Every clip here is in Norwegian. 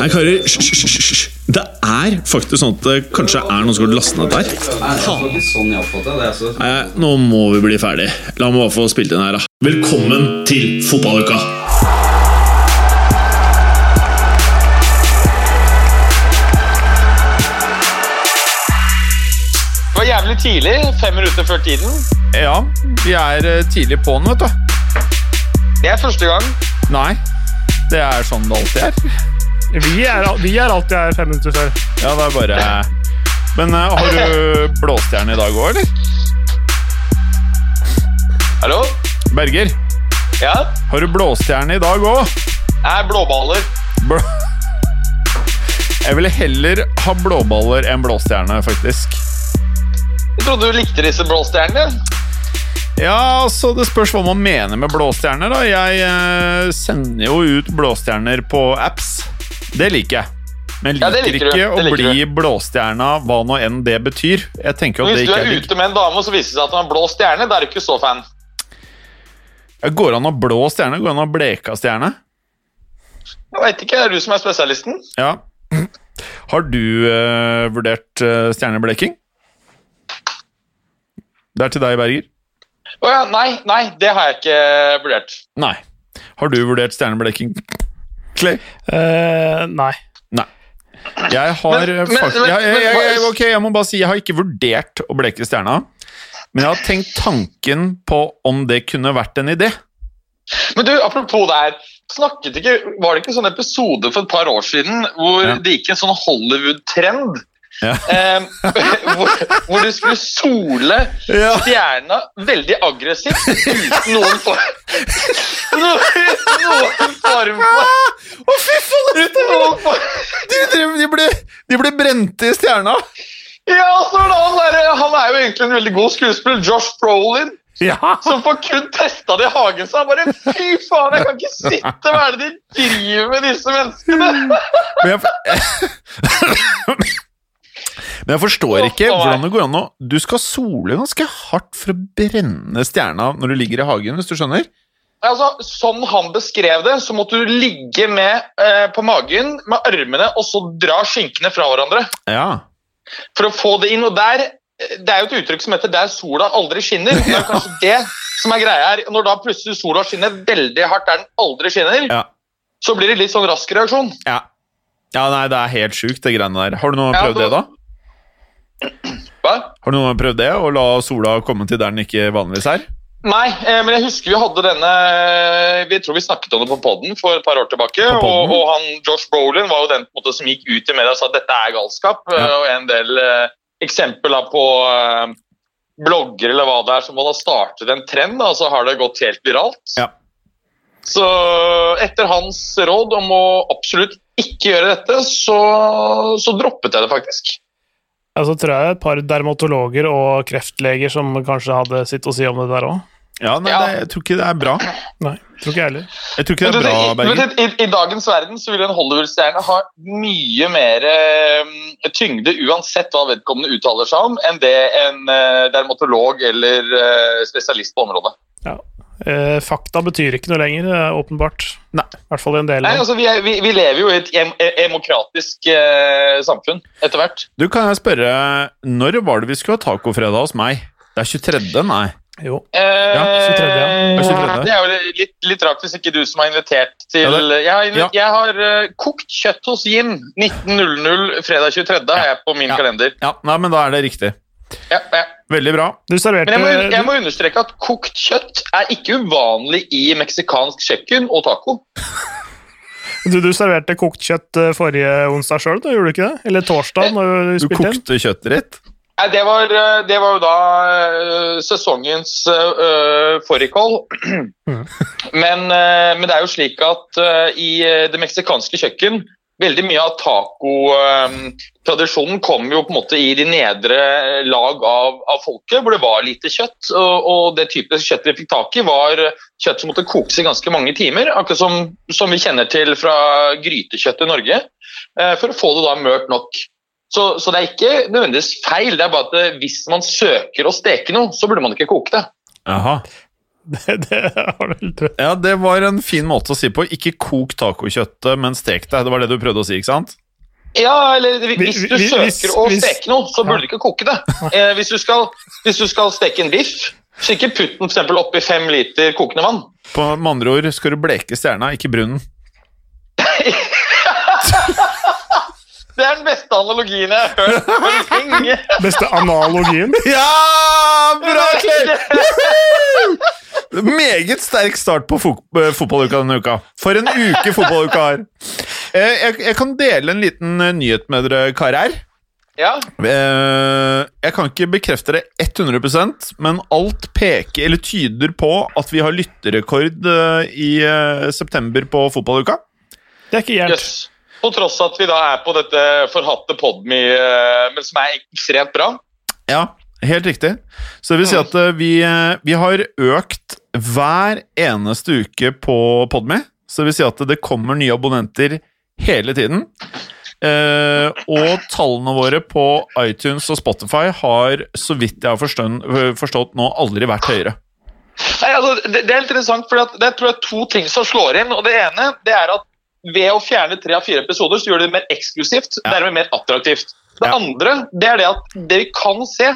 Nei, karer, hysj. Det er faktisk sånn at det kanskje er noen som har lastet ned der. Nei, sånn. Altså. Nei, nå må vi bli ferdig. La meg bare få spilt inn her, da. Velkommen til fotballuka! Det var jævlig tidlig, fem minutter før tiden. Ja, vi er eh, tidlig på'n, vet du. Det er første gang. Nei, det er sånn det alltid er. Vi er, vi er alltid her fem minutter før. Ja, det er bare Men uh, har du blåstjerne i dag òg, eller? Hallo? Berger, Ja? har du blåstjerne i dag òg? Jeg er blåballer. Blå... Jeg ville heller ha blåballer enn blåstjerne, faktisk. Jeg trodde du likte disse blåstjernene. Ja, altså, det spørs hva man mener med blåstjerner, da. Jeg eh, sender jo ut blåstjerner på apps. Det liker jeg. Men Ja, liker liker ikke å liker bli blåstjerna, hva nå enn det betyr. Jeg tenker at det hvis du ikke er er ute med en dame og så viser det seg at hun har blå stjerne, da er du ikke så fan. Går det an å blå stjerne? Går det an å bleka stjerne? Jeg vet ikke, det er du som er spesialisten. Ja. Har du uh, vurdert uh, stjernebleking? Det er til deg, Berger. Å ja, nei, nei, det har jeg ikke vurdert. Nei. Har du vurdert stjernebleking? Clay? Uh, nei. Nei. Jeg har Men- men- men- jeg, jeg, jeg, jeg, Ok, jeg må bare si jeg har ikke vurdert å bleke stjerna. Men jeg har tenkt tanken på om det kunne vært en idé. Men du, apropos det her. Snakket ikke, Var det ikke en sånn episode for et par år siden hvor Ja. det gikk en sånn Hollywood-trend? Ja. Eh, hvor, hvor du skulle sole Ja. stjerna veldig aggressivt uten noen form noen, noen form for Å, fy faen! De, de, de, ble, de ble brente i stjerna! Ja, så er han, der, han er jo egentlig en veldig god skuespiller, Josh Brolin, Ja. som får kun testa det i hagen sin. Bare Fy faen, jeg kan ikke sitte Hva er det de driver med, disse menneskene? Men jeg, men jeg forstår ikke hvordan det går an å Du skal sole ganske hardt for å brenne stjerna når du ligger i hagen, hvis du skjønner? Altså, Sånn han beskrev det, så måtte du ligge med eh, på magen med armene og så dra skinkene fra hverandre Ja. for å få det inn. Og der, Det er jo et uttrykk som heter 'der sola aldri skinner'. Det er kanskje det som er greia her. Når da plutselig sola skinner veldig hardt der den aldri skinner, Ja. så blir det litt sånn rask reaksjon. Ja. ja, nei, det er helt sjukt, det greiene der. Har du noe prøvd Ja, det, da? Hva? Har du noen gang prøvd det, å la sola komme til der den ikke vanligvis er? Nei, eh, men jeg husker vi hadde denne Vi tror vi snakket om det på poden for et par år tilbake. Og, og han, Josh Brolin var jo den måte, som gikk ut i media og sa at dette er galskap. Ja. eh, Og en del eh, eksempler på eh, blogger eller hva det er som har startet en trend, da, så har det gått helt viralt. Ja. Så etter hans råd om å absolutt ikke gjøre dette, så, så droppet jeg det faktisk. Ja, så tror jeg et par dermatologer og kreftleger som kanskje hadde sitt å si om det der òg. Ja, nei, Ja. Det, jeg tror ikke det er bra. Nei, tror ikke jeg heller. Jeg tror ikke det er bra, i, Berger. i, I dagens verden så vil en Hollywood-stjerne ha mye mer uh, tyngde uansett hva vedkommende uttaler seg om, enn det en uh, dermatolog eller uh, spesialist på området. Ja. Eh, fakta betyr ikke noe lenger, eh, åpenbart. Nei. I hvert fall i en del Nei, altså, vi, er, vi, vi lever jo i et em e- demokratisk eh, samfunn etter hvert. Du, kan jeg spørre, når var det vi skulle ha tacofredag hos meg? Det er 23., nei. Jo. Eh, Ja, 23., ja. Ja, 23.. Det er jo litt, litt rart hvis ikke du som har invitert til Ja, det- Jeg har, invi- ja. jeg har uh, kokt kjøtt hos Jim 19.00 fredag 23. har jeg på min Ja. kalender. Ja, nei, men da er det riktig. Ja, ja. Veldig bra. Du serverte Men jeg må, jeg må understreke at kokt kjøtt er ikke uvanlig i meksikansk kjøkken og taco. du, du serverte kokt kjøtt eh, forrige onsdag sjøl, gjorde du ikke det? Eller torsdag, når du Du spilte inn? kokte kjøttet ditt. Nei, det var, eh, det var jo da eh, sesongens uh, fårikål. men, uh, men det er jo slik at uh, i det meksikanske kjøkken Veldig mye av tacotradisjonen kom jo på en måte i de nedre lag av, av folket, hvor det var lite kjøtt. Og, og det type kjøtt vi fikk tak i, var kjøtt som måtte kokes i ganske mange timer. Akkurat som, som vi kjenner til fra grytekjøtt i Norge, eh, for å få det da mørt nok. Så, så det er ikke nødvendigvis feil, det er bare at hvis man søker å steke noe, så burde man ikke koke det. Jaha. Det, det har du helt rett Ja, det var en fin måte å si på. Ikke kok tacokjøttet, men stek det. Det var det du prøvde å si, ikke sant? Ja, eller hvis du søker hvis- å steke noe, så burde du ikke koke det. Eh, hvis, du skal, hvis du skal steke en biff, så ikke putt den for eksempel oppi fem liter kokende vann. På med andre ord skal du bleke stjerna, ikke brunnen. Det er den beste analogien jeg har hørt på lenge. Beste analogien. Ja! Bra, Clay! Meget sterk start på fot eh, fotballuka denne uka. For en uke fotballuka har. Eh, Jeg, jeg kan dele en liten eh, nyhet med dere karer. Ja, Eh, Jeg kan ikke bekrefte det 100% men alt peker, eller tyder på at vi har lytterrekord i september på fotballuka. Det er ikke gærent. jøss. På tross av at vi da er på dette forhatte Podme, eh, men som er ekstremt bra. Ja, helt riktig. Så det vil si at eh, vi, eh, vi har økt hver eneste uke på Podme. Så det vil si at det kommer nye abonnenter hele tiden. Eh, og tallene våre på iTunes og Spotify har, så vidt jeg har forstått, forstått nå, aldri vært høyere. Nei, altså, det, det er litt interessant, for det er tror jeg, to ting som slår inn. og Det ene det er at ved å fjerne tre av fire episoder, så gjør det det mer eksklusivt. Ja. Dermed mer attraktivt. Det Ja. andre det er det at det vi kan se,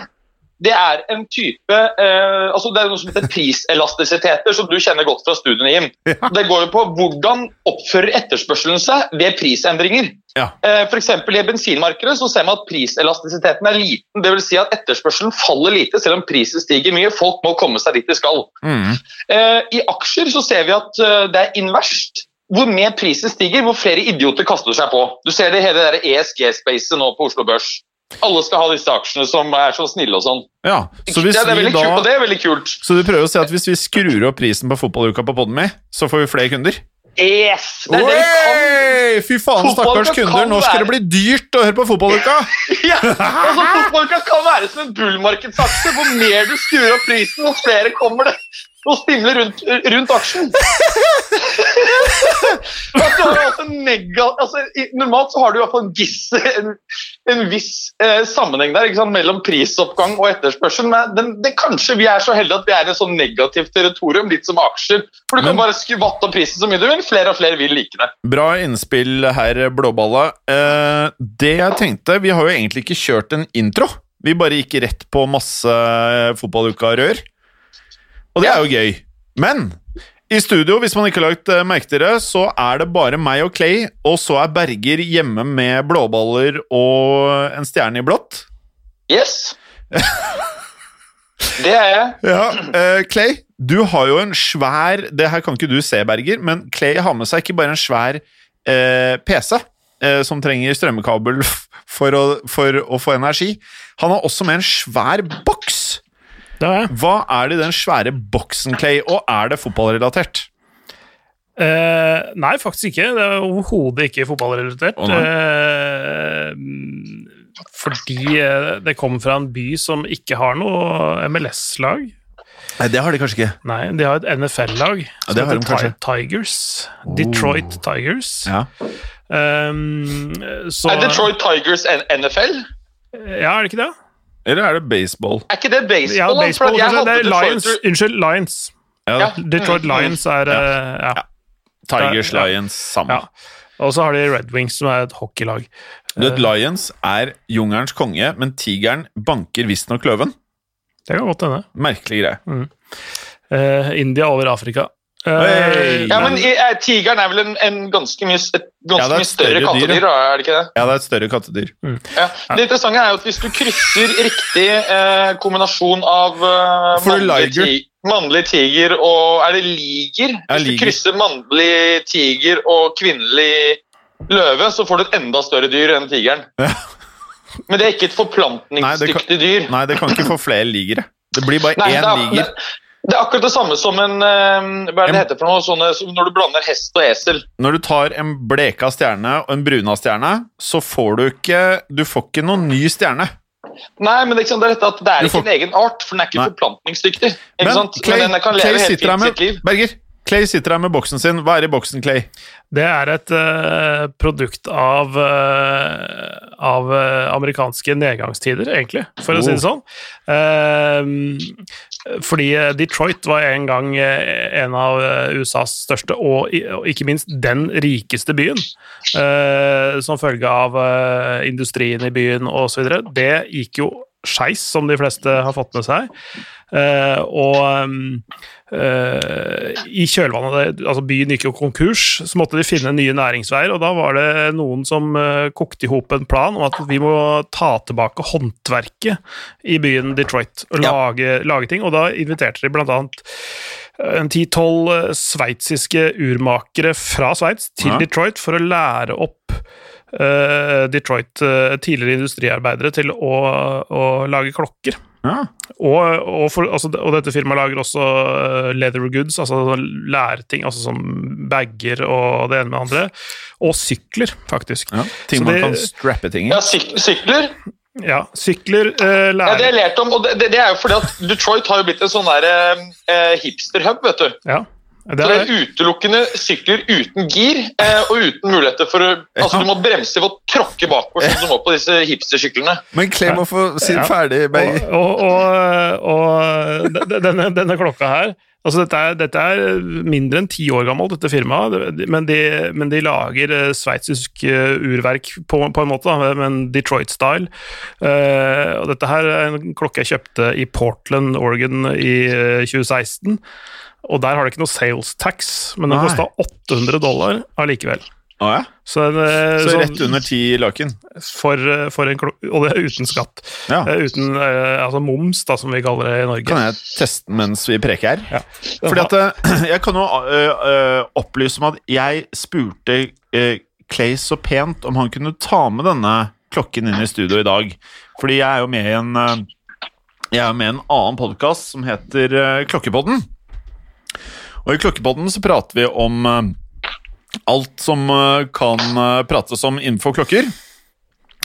det er en type eh, altså Det er noe som heter priselastisiteter, som du kjenner godt fra studiene, Jim. Ja. Det går jo på hvordan oppfører etterspørselen seg ved prisendringer. Ja. Eh, eksempel I bensinmarkedet så ser man at priselastisiteten er liten. Det vil si at etterspørselen faller lite, selv om prisen stiger mye. Folk må komme seg dit de skal. Mm. Eh, I aksjer så ser vi at eh, det er inverst. Hvor mer prisen stiger, hvor flere idioter kaster seg på. Du ser det hele det ESG-spacet nå på Oslo Børs. Alle skal ha disse aksjene som er så snille og sånn. Ja, så det, hvis er vi veldig kult, og det er veldig kult. Så du prøver å si at hvis vi skrur opp prisen på fotballuka på Podme, så får vi flere kunder? Yes! Det er det vi kan. Fy faen, stakkars kunder! Nå skal det bli dyrt å høre på fotballuka! Ja, altså Fotballuka kan være som en bullmarkedsaksje. Hvor mer du skrur opp prisen, hvor flere kommer det og stimle rundt, rundt aksjen. Også altså, i- normalt så har du i hvert fall en, viss, en, en viss eh, sammenheng der sant, mellom prisoppgang og etterspørsel. Men den, det, kanskje vi er så heldige at vi er i en sånn negativt territorium, litt som aksjer. For du kan bare skvatte opp prisen så mye du vil. Flere og flere vil like det. Bra innspill her, Blåballa. Eh, det jeg tenkte Vi har jo egentlig ikke kjørt en intro. Vi bare gikk rett på masse fotballuka-rør. Og det er jo gøy. Men i studio, hvis man ikke har lagt eh, merke til det, så er det bare meg og Clay, og så er Berger hjemme med blåballer og en stjerne i blått. Yes. Det er jeg. Ja, uh, Clay, du har jo en svær Det her kan ikke du se, Berger, men Clay har med seg ikke bare en svær uh, PC eh, som trenger strømmekabel for å, for å få energi. Han har også med en svær boks. Det har jeg. Hva er det i den svære boksen, Clay, og er det fotballrelatert? Eh, nei, faktisk ikke. Det er overhodet ikke fotballrelatert. Oh. Eh, fordi eh, det kommer fra en by som ikke har noe MLS-lag. Nei, det har de kanskje ikke. Nei, de har et NFL-lag Ja, som det har heter de Tigers. Detroit Tigers. Ja. Um, så Er Detroit Tigers en NFL? Ja, er det ikke det? Eller er det baseball? Er ikke det baseball? Ja, baseball. jeg. Det er er Detroit- Lions. Unnskyld, Lions. Ja, Ja. Detroit Mm, Lions er ja. ja. Tigers. Lions, samme. Ja. Og så har de Red Wings, som er et hockeylag. Du vet, Lions er jungelens konge, men tigeren banker visstnok løven. Det kan godt hende. Merkelig greie. Eh, India over Afrika. Eh, Hey! Ja, men i- eh, Tigeren er vel en, en ganske mye, et ganske Ja, det mye større større dyr, kattedyr, da, er det ikke det? Ja, det er et større kattedyr. Ja. Det interessante er jo at hvis du krysser riktig eh, kombinasjon av eh, mannlig, liger? ti mannlig tiger og Er det liger? Ja, Hvis liger. du krysser mannlig tiger og kvinnelig løve, så får du et enda større dyr enn tigeren. Ja. Men det er ikke et forplantningsdyktig dyr. Nei, det kan ikke få flere ligere. Det blir bare Nei, én det, er, liger. Det, er akkurat det samme som en eh, Hva er det en, heter for noe? Sånne, som når du blander hest og esel. Når du tar en bleka stjerne og en bruna stjerne, så får du ikke Du får ikke noen ny stjerne. Nei, men det er, er dette at det er får, ikke en egen art, for den er ikke Nei. forplantningsdyktig. Ikke Men sant? Clay, men den kan Clay leve helt fint med sitt liv. Berger, Clay sitter her med boksen sin. Hva er i boksen, Clay? Det er et uh, produkt av, uh, av amerikanske nedgangstider, egentlig, for å si det sånn. Eh, Fordi eh, Detroit var en gang eh, en av eh, USAs største, og ikke minst den rikeste byen. Som følge av industrien i byen osv. Det gikk jo skeis, som de fleste har fått med seg. Eh, og eh, i kjølvannet av det, altså Byen gikk jo konkurs, så måtte de finne nye næringsveier. Og da var det noen som eh, kokte i hop en plan om at vi må ta tilbake håndverket i byen Detroit og Ja. lage, lage ting. Og da inviterte de blant annet en ti-tolv sveitsiske urmakere fra Sveits til Ja. Detroit for å lære opp uh, Detroit uh, tidligere industriarbeidere til å, å lage klokker. Ja. Og, og, for, altså, og dette firmaet lager også eh, leather goods, altså lærting, altså som bager og det ene med det andre. Og sykler, faktisk. ja. Ting Så man det- kan strappe ting i. Ja, syk sykler. Ja, sykler, eh, Ja, det har jeg lært om, og det, det, det er jo fordi at Detroit har jo blitt en sånn der eh, hipster-hub, vet du. Ja, det er, utelukkende sykler uten gir, eh, og uten muligheter for å Altså, du må bremse ved å tråkke bakover, som du må på disse hipstersyklene. Men Clay må få si Ja. ferdig. Berg. og, og, og, og de- denne, denne klokka her altså dette, er, dette er mindre enn ti år gammelt, dette firmaet, men de, men de lager eh, sveitsisk eh, urverk på, på en måte, da, men Detroit-style. Eh, og dette her er en klokke jeg kjøpte i Portland, Oregon i eh, 2016. Og der har det ikke noe sales tax, men den kosta 800 dollar allikevel. Ah, ja. Så, en, eh, Så sånn- rett under ti laken. for, for en og det er uten skatt. Ja. Eh, Uten eh, altså moms, da, som vi kaller det i Norge. Kan jeg teste den mens vi preker her? Ja. Fordi at eh, Jeg kan jo opplyse om at jeg spurte Clay så pent om han kunne ta med denne klokken inn i studio i dag. Fordi jeg er jo med i en Jeg er med i en annen podkast som heter Klokkepodden. Og i Klokkepodden så prater vi om øh, alt som øh, kan øh, prates om innenfor klokker.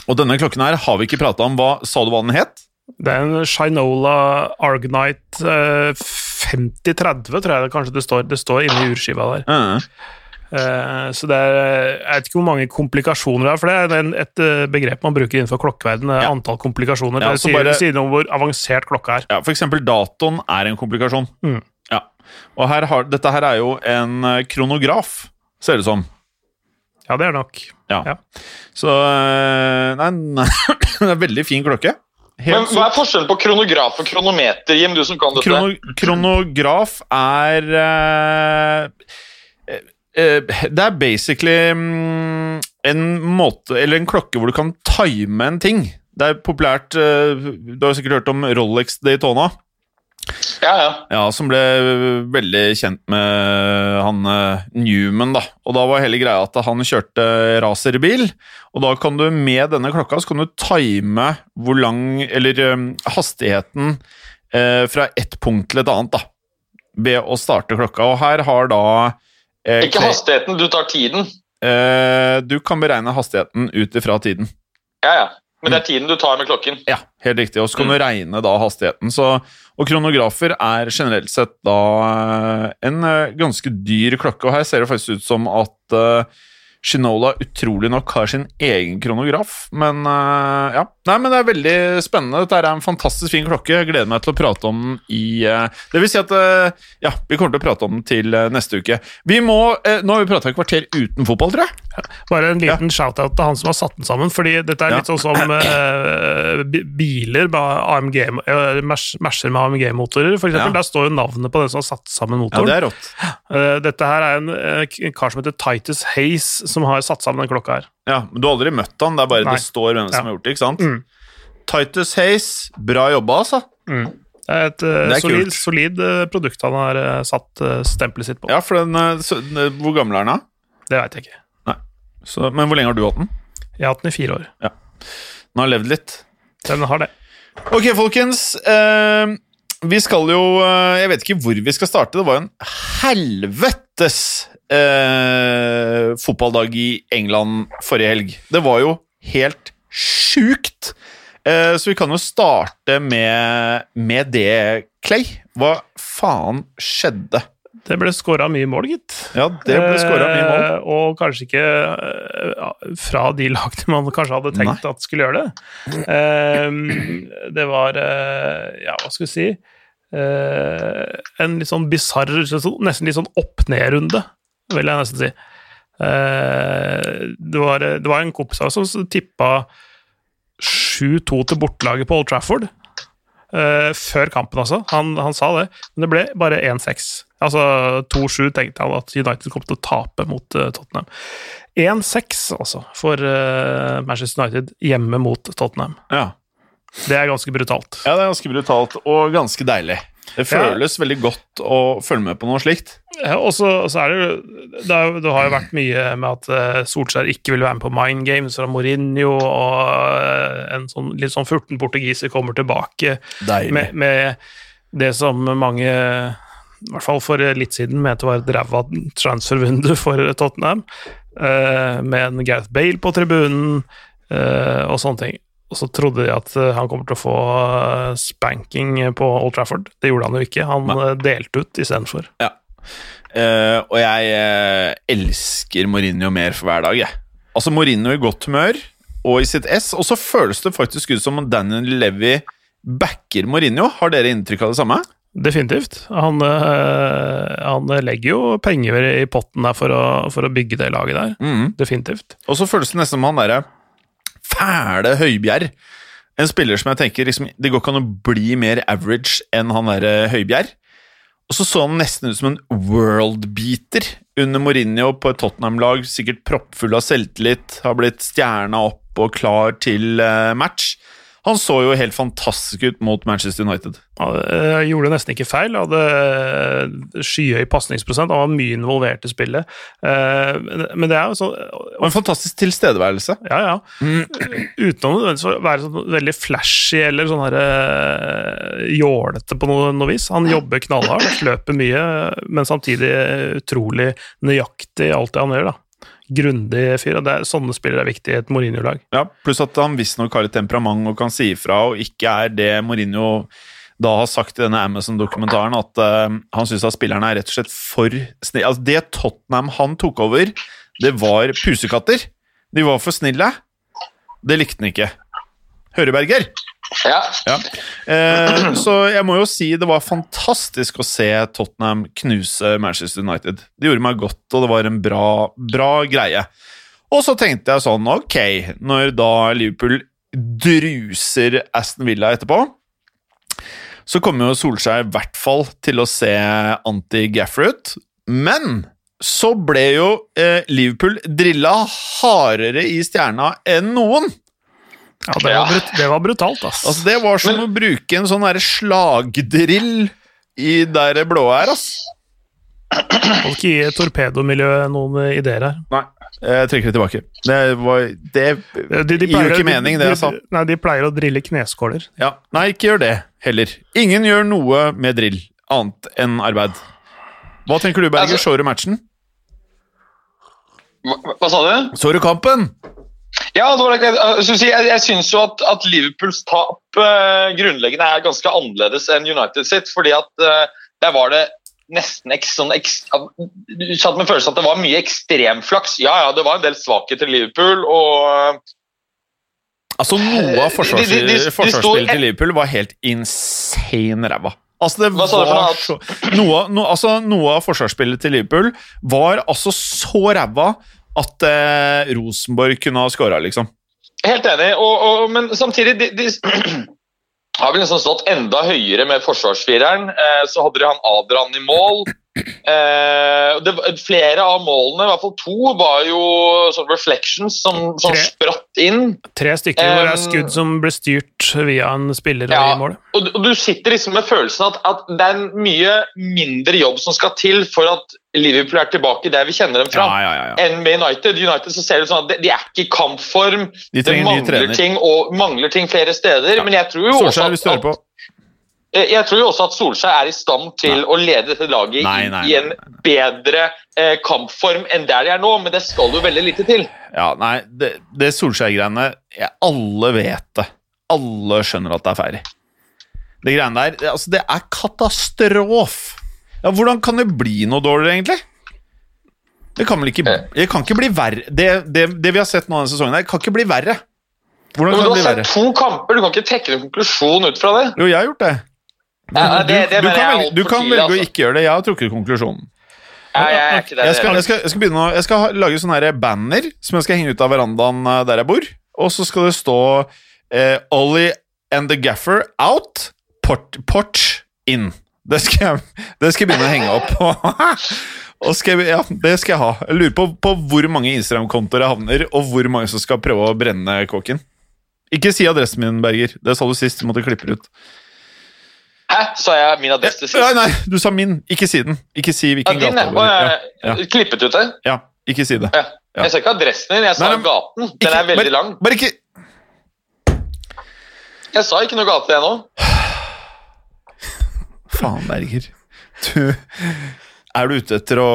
Og denne klokken her har vi ikke prata om. Hva Sa du hva den het? Det er en Shinola Argonite eh, 5030, tror jeg det kanskje det står. Det står inni urskiva der. Uh, Eh, så det er Jeg vet ikke hvor mange komplikasjoner det er, for det er et eh, begrep man bruker innenfor klokkeverdenen. Ja. Antall komplikasjoner. Ja, det sier, bare- sier noe om hvor avansert klokka er. Ja, eksempel datoen er en komplikasjon. Mm. Og her har, dette her er jo en eh, kronograf, ser det som. Ja, det er nok. Ja. Ja. Så eh, Nei, nei det er en veldig fin klokke. Men Hva er forskjellen på kronograf og kronometer, Jim, du som kan dette? Krono, kronograf er uh, uh, Det er basically um, en måte Eller en klokke hvor du kan time en ting. Det er populært Du har sikkert hørt om Rolex Daytona? Ja, ja. Ja, som ble veldig kjent med han eh, Newman, da. Og da var hele greia at han kjørte racerbil, og da kan du med denne klokka så kan du time hvor lang Eller eh, hastigheten eh, fra ett punkt til et annet, da. Ved å starte klokka. Og her har da eh, Ikke hastigheten, du tar tiden. eh, Du kan beregne hastigheten ut ifra tiden. Ja, ja. Men det er tiden du tar med klokken. Ja, helt riktig. Og så kan du regne da hastigheten. Så, og kronografer er generelt sett da eh, en eh, ganske dyr klokke. Og her ser det faktisk ut som at uh, Shinola utrolig nok har sin egen kronograf. Men uh, ja. Nei, men det er veldig spennende. Dette er en fantastisk fin klokke. Jeg gleder meg til å prate om den i uh, Det vil si at uh, ja, vi kommer til å prate om den til neste uke. Vi må Nå har vi prata et kvarter uten fotball, tror jeg. Bare en liten shout-out til han som har satt den sammen, fordi dette er Ja. litt sånn som biler AMG, Mercer med AMG-motorer, for eksempel. Ja. Der står jo navnet på den som har satt sammen motoren. Ja, det er rått. Dette her er en, en kar som heter Titus Hayes, som har satt sammen den klokka her. Ja, men Du har aldri møtt han, det er bare Nei. det står hvem som Ja. har gjort det. ikke sant? Mm. Titus Hayes, bra jobba, altså. Det er et eh, Det er solid, solid eh, produkt han har eh, satt eh, stempelet sitt på. Ja, for den, eh, så, Hvor gammel er den, da? Det veit jeg ikke. Så, men hvor lenge har du hatt den? Jeg har hatt den i fire år. Den har levd litt. Den har det. Ok, folkens. Eh, vi skal jo eh, Jeg vet ikke hvor vi skal starte. Det var jo en helvetes eh, fotballdag i England forrige helg. Det var jo helt sjukt. Eh, så vi kan jo starte med, med det, Clay. Hva faen skjedde? Det ble skåra mye mål, gitt. Ja, det ble skåra mye mål. Eh, Og kanskje ikke eh, fra de lagene man kanskje hadde tenkt at skulle gjøre det. Eh, det var eh, Ja, hva skal vi si? eh, en litt sånn bisarr, nesten litt sånn opp-ned-runde, vil jeg nesten si. Eh, det, var, det var en kompis av oss som tippa 7-2 til bortelaget på Old Trafford. eh, før kampen, altså. Han, han sa det. Men det ble bare 1-6. Altså 2-7 tenkte han at United kom til å tape mot eh, Tottenham. 1-6, altså, for Manchester United hjemme mot Tottenham. Ja. Det er ganske brutalt. ja, det er ganske brutalt og ganske deilig. Det føles veldig godt å følge med på noe slikt. Ja, og så, så er det det, er, det har jo vært mye med at eh, Solskjær ikke vil være med på Mind Games fra Mourinho, og eh, en sånn, litt sånn 14 portugiser kommer tilbake med, med det som mange, i hvert fall for litt siden, mente var et ræva transfervindu for Tottenham, eh, med en Gareth Bale på tribunen og sånne ting. Og så trodde de at eh, han kommer til å få eh, spanking på Old Trafford. Det gjorde han jo ikke. Han Nei. eh, delte ut istedenfor. Eh, og jeg uh, elsker Mourinho mer for hver dag, jeg. Altså Mourinho i godt humør og i sitt ess, og så føles det faktisk ut som om Daniel Levy backer Mourinho. Har dere inntrykk av det samme? Definitivt. Han, han legger jo penger i potten der for å, for å bygge det laget der. Mm. Definitivt. Og så føles det nesten som han derre fæle Høibjerg. En spiller som jeg tenker liksom, Det går ikke an å bli mer average enn han derre Høibjerg. Og så så han nesten ut som en world-beater under Mourinho på et Tottenham-lag, sikkert proppfull av selvtillit, har blitt stjerna opp og klar til eh, match. Han så jo helt fantastisk ut mot Manchester United. Han eh, gjorde nesten ikke feil. Hadde eh, skyhøy pasningsprosent. Han var mye involvert i spillet. Eh, men- det er jo sånn Og en fantastisk tilstedeværelse. Ja, ja. Uten å nødvendigvis være sånn veldig flashy eller sånn her jålete på noe, noe vis. Han jobber knallhardt, løper mye, men samtidig utrolig nøyaktig i alt det han gjør. da. Grundig fyr. og det er, Sånne spillere er viktig i et Mourinho-lag. Ja, Pluss at han visstnok har et temperament og kan si ifra, og ikke er det Mourinho da har sagt i denne Amazon-dokumentaren, at uh, han syns at spillerne er rett og slett for snille. Altså, det Tottenham han tok over, det var pusekatter. De var for snille. Det likte han ikke. Høreberger. Ja. Ja. Eh, så jeg må jo si det var fantastisk å se Tottenham knuse Manchester United. Det gjorde meg godt, og det var en bra, bra greie. Og så tenkte jeg sånn, ok, når da Liverpool druser Aston Villa etterpå, så kommer jo Solskjær i hvert fall til å se anti-Gaffer ut. Men så ble jo eh, Liverpool drilla hardere i stjerna enn noen. Ja, det, var brut, det var brutalt, ass. Altså, det var som å bruke en sånn derre slagdrill i der det blå er, ass. Må ikke gi torpedomiljøet noen ideer her. Nei, jeg trekker det tilbake. Det var Det De, de gir jo ikke mening, det jeg sa. Nei, de pleier å drille kneskåler. Ja. Nei, ikke gjør det heller. Ingen gjør noe med drill annet enn arbeid. Hva tenker du, Berger? Altså- Så du matchen? Hva, hva sa du? Så du kampen? Ja, var. Jeg, jeg, jeg syns jo at, at Liverpools tap eh, grunnleggende er ganske annerledes enn United sitt. fordi at eh, der var det nesten ek, sånn ek, Du satt med følelsen at det var mye ekstremflaks. Ja, ja, det var en del svakheter til Liverpool. og Altså, noe av forsvarsspillet til Liverpool var helt insane ræva. Altså, det var så noe, no, altså, noe av forsvarsspillet til Liverpool var altså så ræva at eh, Rosenborg kunne ha skåra, liksom. Helt enig, og, og, men samtidig de, de har vi liksom stått enda høyere med forsvarsfireren. Eh, så hadde de han Adrian i mål. Eh, det, flere av målene, i hvert fall to, var jo sånn reflections som, som Tre. spratt inn. Tre stykker hvor det er Um, skudd som ble styrt via en spiller Ja. i mål. Og, du- og du sitter liksom med følelsen at, at det er en mye mindre jobb som skal til for at Liverpool er tilbake der vi kjenner dem fra. Ja, ja, ja, ja. enn med United. United så ser det sånn at de, de er ikke i kampform. De Det mangler ting, og, mangler ting flere steder. Men jeg tror jo også Solskjær, du at. Eh, Jeg tror jo også at Solskjær er i stand til å lede dette laget Nei, i- nei, i en nei, nei. bedre eh, kampform enn der de er nå, men det skal jo veldig lite til. Ja, nei, det, det Solskjær-greiene Alle vet det. Alle skjønner at det er ferdig. Det greiene der det, altså, det er katastrof. Ja, hvordan kan det bli noe dårligere, egentlig? Det kan vel ikke, det kan ikke bli verre. Det, det, det vi har sett nå denne sesongen, her, kan ikke bli verre. Hvordan kan det bli verre? Du har sett to kamper, du kan ikke trekke en konklusjon ut fra det. Jo, jeg har gjort det. Ja, det, det du, du, kan velge, du kan velge å altså. ikke gjøre det. Jeg har trukket konklusjonen. Ja, jeg er ikke der. Jeg skal, jeg skal, jeg skal, begynne å, jeg skal lage sånne her banner som jeg skal henge ut av verandaen eh, der jeg bor. Og så skal det stå eh, Ollie and the Gaffer out, port, porch in. Det skal, jeg, det skal jeg begynne å henge opp. og skal ja, det skal jeg ha. Jeg lurer på, på hvor mange Instagram-kontoer jeg havner, og hvor mange som skal prøve å brenne kåken. Ikke si adressen min, Berger. Det sa du sist. Du måtte klippe det ut. Hæ? Sa jeg min adresse sist? Nei, nei, du sa min. Ikke si den. Ikke si Ja, hvilken din, gate ja. Ja, klippet ut det. ja, ikke si det. Ja. Ja. Jeg sa ikke adressen din, jeg sa Nei, nei, gaten. Den Ikke- er veldig bare, lang. Bare ikke Jeg sa ikke noe gate ennå. Faen, Berger. Du Er du ute etter å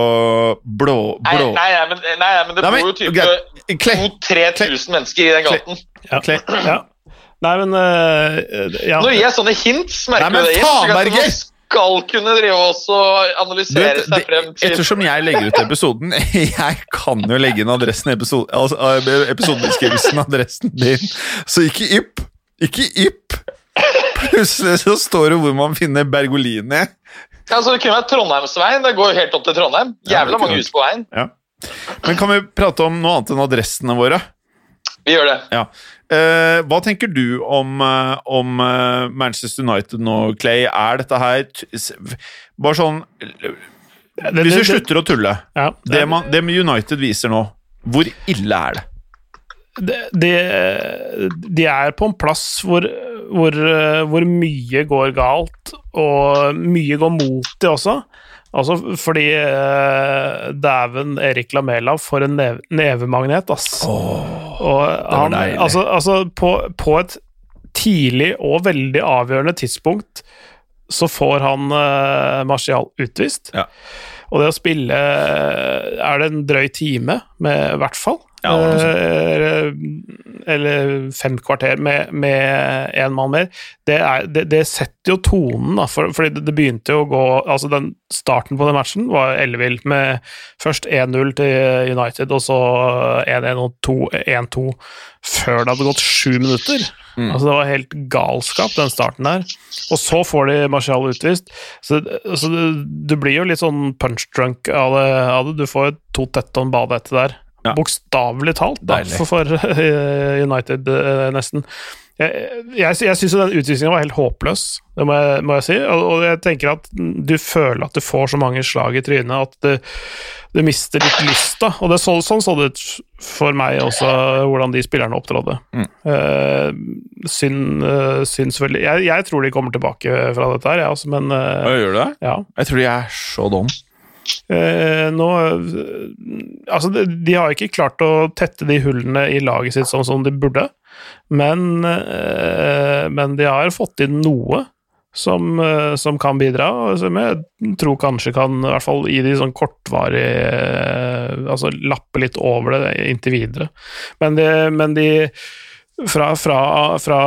blå... Nei, blå nei, nei, men, nei, nei, men det Nei, bor jo type greit. Kle. 2000-3000 mennesker i den gaten. Ja. Kle. ja. Nei, men uh, ja. Når jeg gir sånne hints, merker Nei, men du det? faen, Berger! Skal kunne drive også og analysere vet, seg frem til ettersom jeg legger ut episoden Jeg kan jo legge inn adressen i episode, altså, eh, episodebeskrivelsen, adressen din. Så ikke ypp. Ikke ypp. Plutselig så står det hvor man finner Bergolini. Ja, så Det kunne vært Trondheimsveien. Det går jo helt opp til Trondheim. Jævla ja, mange hus på veien. Ja. Men kan vi prate om noe annet enn adressene våre? Vi gjør det. Ja. Eh, hva tenker du om, eh, om eh, Manchester United nå, Clay? Er dette her Bare sånn Det- Hvis du vi slutter å tulle ja, det, man, det United viser nå, hvor ille er det? de, de, de er på en plass hvor, hvor, eh, hvor mye går galt, og mye går mot de også. Altså fordi uh, Dæven Erik Lamela for en neve, nevemagnet, ass. og han, altså, altså på, på et tidlig og veldig avgjørende tidspunkt så får han uh, Martial utvist. Ja. Og det å spille eh, Er det en drøy time, med, i hvert fall? Ja. Eh, eller, fem kvarter med én mann mer. Det, er, det, det setter jo tonen, da. For, fordi det, det begynte jo å gå Altså, den starten på den matchen var ellevill, med først 1-0 til United, og så 1-1 og 2-1-2 før det hadde gått sju minutter. Mm. Altså, det var helt galskap, den starten der. Og så får de Marcial utvist. Så, så du, du, blir jo litt sånn punch drunk av det. Du får jo to tett en bade etter der. Ja. Bokstavelig talt, da, for, for eh, United, eh, nesten. Jeg, jeg, jeg syns jo den utvisningen var helt håpløs, det må jeg, må jeg si. Og, og jeg tenker at du føler at du får så mange slag i trynet at du, du mister litt lysta. Og det så, sånn så det ut for meg også, hvordan de spillerne opptrådde. Mm. Uh, synd, uh, synd selvfølgelig jeg, jeg tror de kommer tilbake fra dette her, jeg også, men uh, gjør du det? ja. Jeg tror de er så dum. Eh, nå Altså, de, de har ikke klart å tette de hullene i laget sitt sånn som de burde, men, eh, men de har fått inn noe som, eh, som kan bidra, som jeg tror kanskje kan, i hvert fall i de sånn kortvarige eh, Altså lappe litt over det inntil videre. Men de, men de fra, fra, fra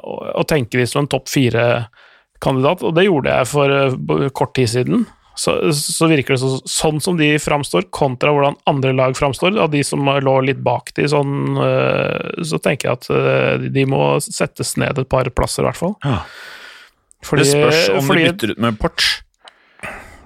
å tenke de som en topp fire-kandidat, og det gjorde jeg for eh, kort tid siden, så, så virker det så, sånn som de framstår, kontra hvordan andre lag framstår, av de som lå litt bak de, sånn, eh, så tenker jeg at eh, de må settes ned et par plasser, i hvert fall. Ja. Fordi, det spørs om fordi, de bytter ut med Porch.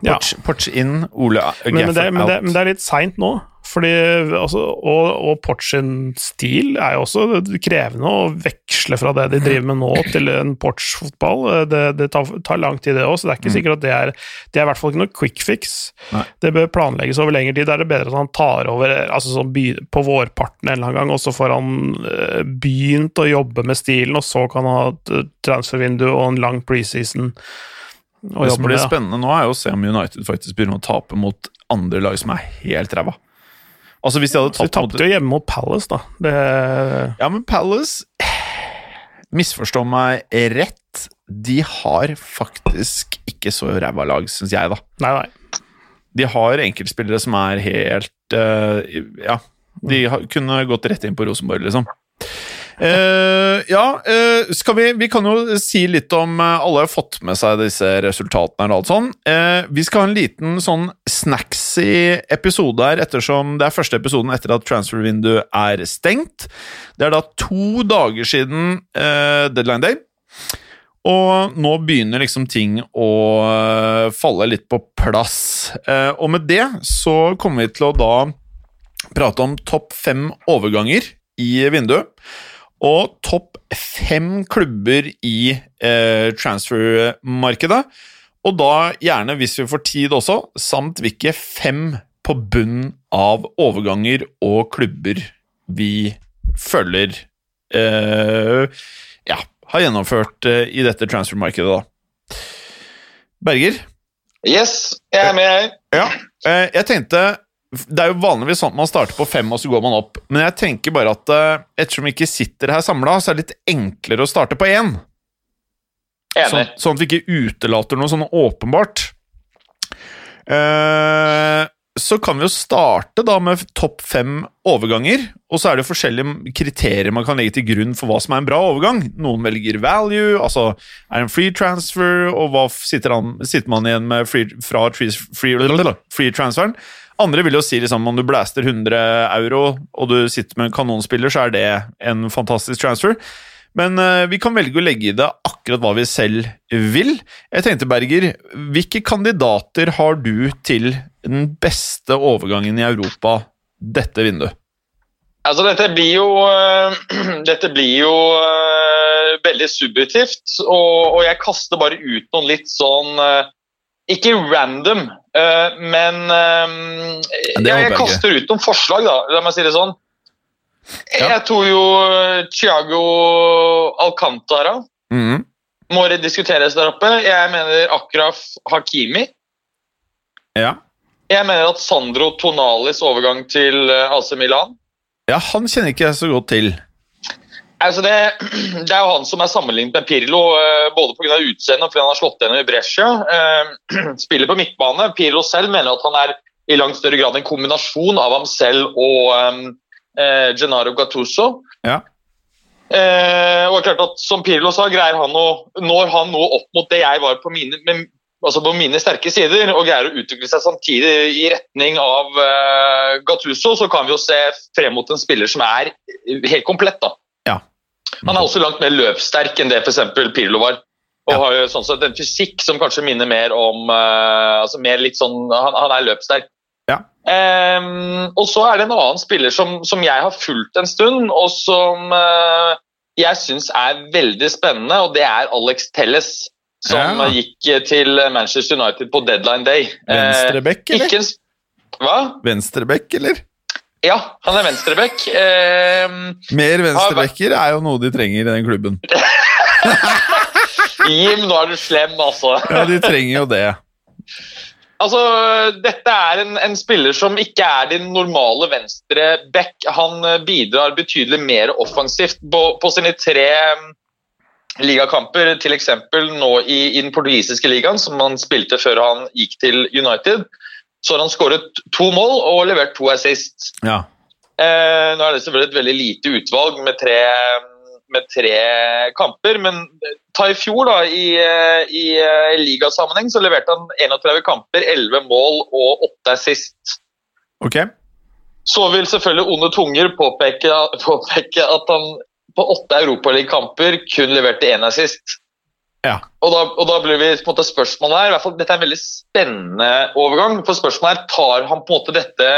Ja. Porch, Porch inn, Ole men, men, Gaffer men, out. men det er litt seint nå. Fordi, altså, og, og Port sin stil er jo også krevende å veksle fra det de driver med nå, til en Porch-fotball. Det, det tar, tar lang tid, det òg, så det er ikke sikkert at det er Det er i hvert fall ikke noe quick fix. Nei. Det bør planlegges over lengre tid. Da er det bedre at han tar over altså sånn by, på vårparten en eller annen gang, og så får han eh, begynt å jobbe med stilen, og så kan han ha et transfervindu og en lang preseason. Det som blir spennende nå, er jo å se om United faktisk begynner å tape mot andre lag som er helt ræva. Altså Hvis de hadde tatt de tapte jo hjemme mot Palace, da. Det Ja, men Palace Misforstå meg rett, de har faktisk ikke så ræva lag, syns jeg, da. Nei, nei. De har enkeltspillere som er helt uh, Ja, de har, kunne gått rett inn på Rosenborg, liksom. Eh, ja, uh, vi Vi kan jo si litt om uh, Alle har fått med seg disse resultatene og alt sånn. Vi skal ha en liten sånn snacksy episode her, ettersom det er første episoden etter at transfervinduet er stengt. Det er da to dager siden deadline day. Og nå begynner liksom ting å falle litt på plass. Og med det så kommer vi til å da prate om topp fem overganger i vinduet. Og topp fem klubber i eh, transfermarkedet. Og da gjerne, hvis vi får tid også, samt hvilke fem på bunn av overganger og klubber vi føler eh, ja, har gjennomført eh, i dette transfermarkedet, da. Berger? Yes, jeg er med, jeg. Ja. Eh, jeg tenkte Det er jo vanligvis sånn at man starter på fem, og så går man opp. Men jeg tenker bare at uh, ettersom vi ikke sitter her samla, så er det litt enklere å starte på én. Sånn, sånn at vi ikke utelater noe sånn åpenbart. Uh, så kan vi jo starte da med topp fem overganger. Og så er det jo forskjellige kriterier man kan legge til grunn for hva som er en bra overgang. Noen velger value, altså er det en free transfer, og hva sitter, han, sitter man igjen med free, fra free, free, free transferen? Andre vil jo si liksom, om du blaster 100 euro og du sitter med en kanonspiller, så er det en fantastisk transfer. Men uh, vi kan velge å legge i det akkurat hva vi selv vil. Jeg tenkte, Berger, hvilke kandidater har du til den beste overgangen i Europa dette vinduet? Altså, dette blir jo uh, Dette blir jo uh, veldig subjektivt, og, og jeg kaster bare ut noen litt sånn Ikke random, men øh, jeg, jeg kaster ut noen forslag, da. La meg si det sånn. Ja. Jeg tror jo øh, Thiago Alcantara Mhm. må diskuteres der oppe. Jeg mener Akraf Hakimi. Ja. Jeg mener at Sandro Tonalis overgang til øh, AC Milan ja, han kjenner ikke jeg så godt til. Altså det, det er jo han som er sammenlignet med Pirlo, eh, både pga. utseendet og fordi han har slått gjennom i Brescia. Eh, Spiller på midtbane. Pirlo selv mener at han er i langt større grad en kombinasjon av ham selv og um, eh, Gennaro Gattuso. Ja. Eh, og klart at Som Pirlo sa, greier han å, når han nå opp mot det jeg var på mine, med, altså på mine sterke sider, og greier å utvikle seg samtidig i retning av eh, Gattuso, så kan vi jo se frem mot en spiller som er helt komplett. da. Ja. Han er også langt mer løpssterk enn det f.eks. Pirlo var. Og Ja. har jo sånn sett en fysikk som kanskje minner mer om uh, altså mer litt sånn, Han, han er løpssterk. Ja. Um, og så er det en annen spiller som, som jeg har fulgt en stund, og som uh, jeg syns er veldig spennende, og det er Alex Telles. Som Ja. eh, gikk til Manchester United på deadline day. Eh, Venstrebekk, eller? en s- Hva? Venstrebekk, eller? Ja, han er venstreback. Eh, Mer venstrebacker er jo noe de trenger i den klubben. Jim, nå er du slem, altså. Ja, de trenger jo det. Altså, Dette er en, en spiller som ikke er din normale venstreback. Han eh, bidrar betydelig mer offensivt på, på sine tre mm, ligakamper, eksempel nå i, i den portugisiske ligaen, som han spilte før han gikk til United. Så har han skåret to mål og levert to assist. Ja. Eh, nå er det selvfølgelig et veldig lite utvalg med tre, med tre kamper, men ta i fjor, da, i, i, i eh, ligasammenheng, så leverte han 31 kamper, 11 mål og 8 assist. Okay. Så vil selvfølgelig onde tunger påpeke, påpeke at han på åtte Europaligakamper kun leverte én assist. Ja. Og da, og da blir vi på en måte spørsmålet her, i hvert fall Dette er en veldig spennende overgang. for spørsmålet her, Tar han på en måte dette,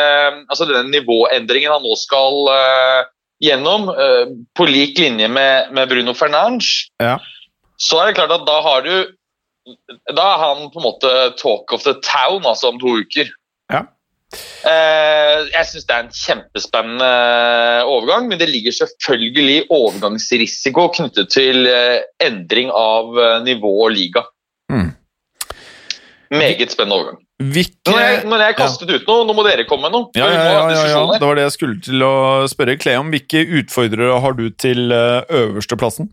altså denne nivåendringen han nå skal uh, gjennom, uh, på lik linje med, med Bruno Fernandes, Ja. så er det klart at da har du Da er han på en måte talk of the town altså om to uker. Ja. Eh, jeg syns det er en kjempespennende overgang, men det ligger selvfølgelig overgangsrisiko knyttet til eh, endring av eh, nivå og liga. Mm. Meget spennende overgang. Hvilke Nå har jeg, jeg kastet ut noe, nå må dere komme med noe. ja, ja, ja, ja, ja. Det var det jeg skulle til å spørre Clay om. Hvilke utfordrere har du til eh, øversteplassen?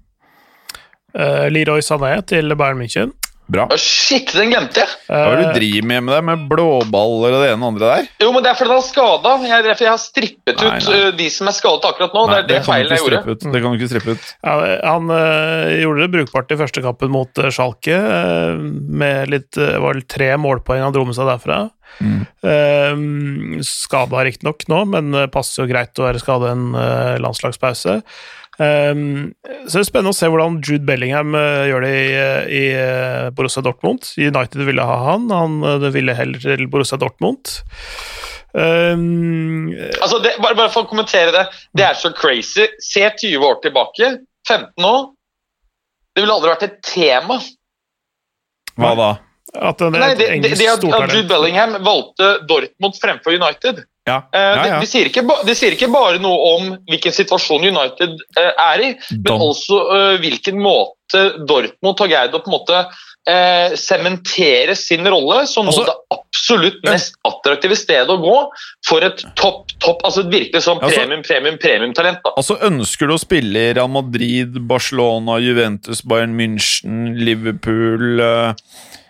Uh, Leroy Sané til Bayern München. Bra. Shit, den glemte jeg! Hva er det Eh, du driver med med deg med blåballer og det ene og andre der? Jo, men Det er fordi han er skada. Jeg, derfor jeg har strippet Nei, ut nei. ut de som er skadet akkurat nå. Nei, det er det det feilen jeg gjorde. ut. Det kan du ikke strippe ut. Ja, han øh, gjorde det brukbart i første kampen mot øh, Schalke, øh, med litt øh, var det tre målpoeng han dro med seg derfra. Mm. Uh, skada riktignok nå, men passer jo greit å være skada en øh, landslagspause. Um, så det er spennende å se hvordan Jude Bellingham uh, gjør det i, i uh, Borussia Dortmund. United ville ha han, han uh, ville heller til Borussia Dortmund. Um, Altså, det, bare, bare for å kommentere det. Det er så crazy. Se 20 år tilbake. 15 nå. Det ville aldri vært et tema. Hva da? at det er Nei, et det, det, det at, at. Jude Bellingham valgte Dortmund fremfor United. Ja, Eh, ja, ja. Det, sier ikke, sier ikke bare noe om hvilken situasjon United eh, er i, men Don. også eh, hvilken måte Dortmund har greid å på en måte eh, sementere sin rolle som nå Altså- det absolutt mest attraktive stedet å gå for et topp, topp, altså et virkelig sånn Altså- premium, premium, premium-talent. da. Altså, ønsker du å spille i Real Madrid, Barcelona, Juventus, Bayern München, Liverpool eh,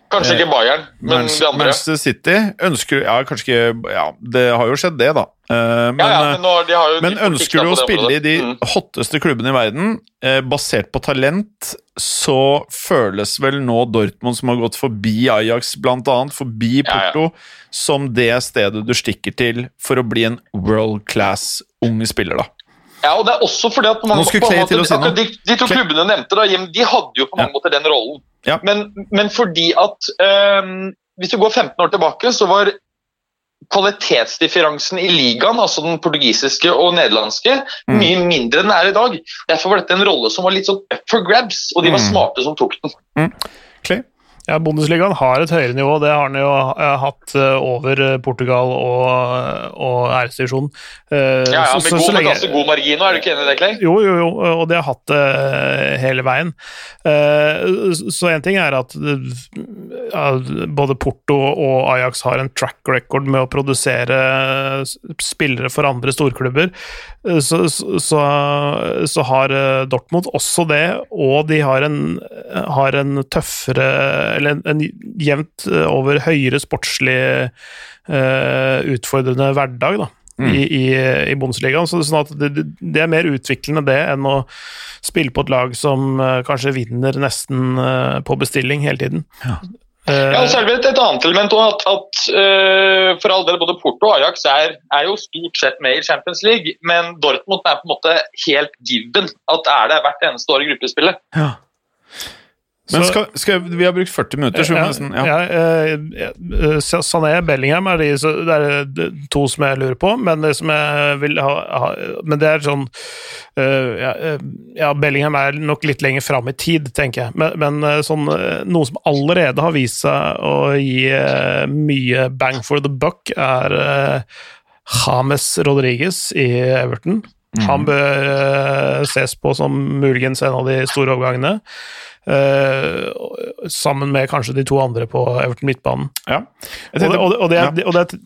Kanskje Eh, ikke Bayern, men Manchester, de andre. Manchester City ønsker Ja, kanskje ikke Ja, det har jo skjedd, det, da. Eh, men, Ja, ja, eh, men, de men ønsker du å spille i de. Mm. hotteste klubbene i verden, eh, basert på talent, så føles vel nå Dortmund, som har gått forbi Ajax annet, forbi Ja, ja. Porto, som det stedet du stikker til for å bli en world class ung spiller, da. Ja, og det er også fordi at på mange, på mange Clay til å måter, si noe. akkurat de, de to klubbene nevnte, da, de hadde jo på mange Ja. måter den rollen. Ja. Men, men fordi at um, Hvis du går 15 år tilbake, så var kvalitetsdifferansen i ligaen, altså den portugisiske og nederlandske, Mm. mye mindre enn den er i dag. Derfor var dette en rolle som var litt sånn up for grabs, og de var Mm. smarte som tok den. Clay? Ja, Bundesligaen har et høyere nivå. Det har den jo eh, hatt eh, over eh, Portugal og, og æresdivisjonen. Ja, ja, så- med, så- god, så med ganske god margin nå, er du ikke enig i det, Clay? Jo, jo, jo, og de har hatt det hele veien. Så én ting er at både Porto og Ajax har en track record med å produsere spillere for andre storklubber. Så, så, så, har Dortmund også det, og de har en, har en tøffere Eller en, en jevnt eh, over høyere sportslig uh, utfordrende hverdag, da i, i, i Bundesligaen. Så sånn at det, det er mer utviklende det enn å spille på et lag som uh, kanskje vinner nesten uh, på bestilling hele tiden. Ja. Ja, og så er det et annet element også at, at uh, for all del både Porto og Ajax er, er jo stort sett med i Champions League, men Dortmund er på en måte helt given at er det hvert eneste år i gruppespillet. Men skal, skal, vi har brukt 40 minutter, så vi må nesten ja. ja, eh, eh, Sané Bellingham er de, det er to som jeg lurer på, men det som jeg vil ha, ha Men det er sånn eh, ja, eh, ja, Bellingham er nok litt lenger fram i tid, tenker jeg, men, men eh, sånn, eh, noe som allerede har vist seg å gi eh, mye bang for the buck, er James Rodriguez i Everton. Han bør eh, ses på som muligens en av de store overgangene. Eh, sammen med kanskje de to andre på Everton midtbanen. ja. Tenkte, Og det, og det, og det, og det er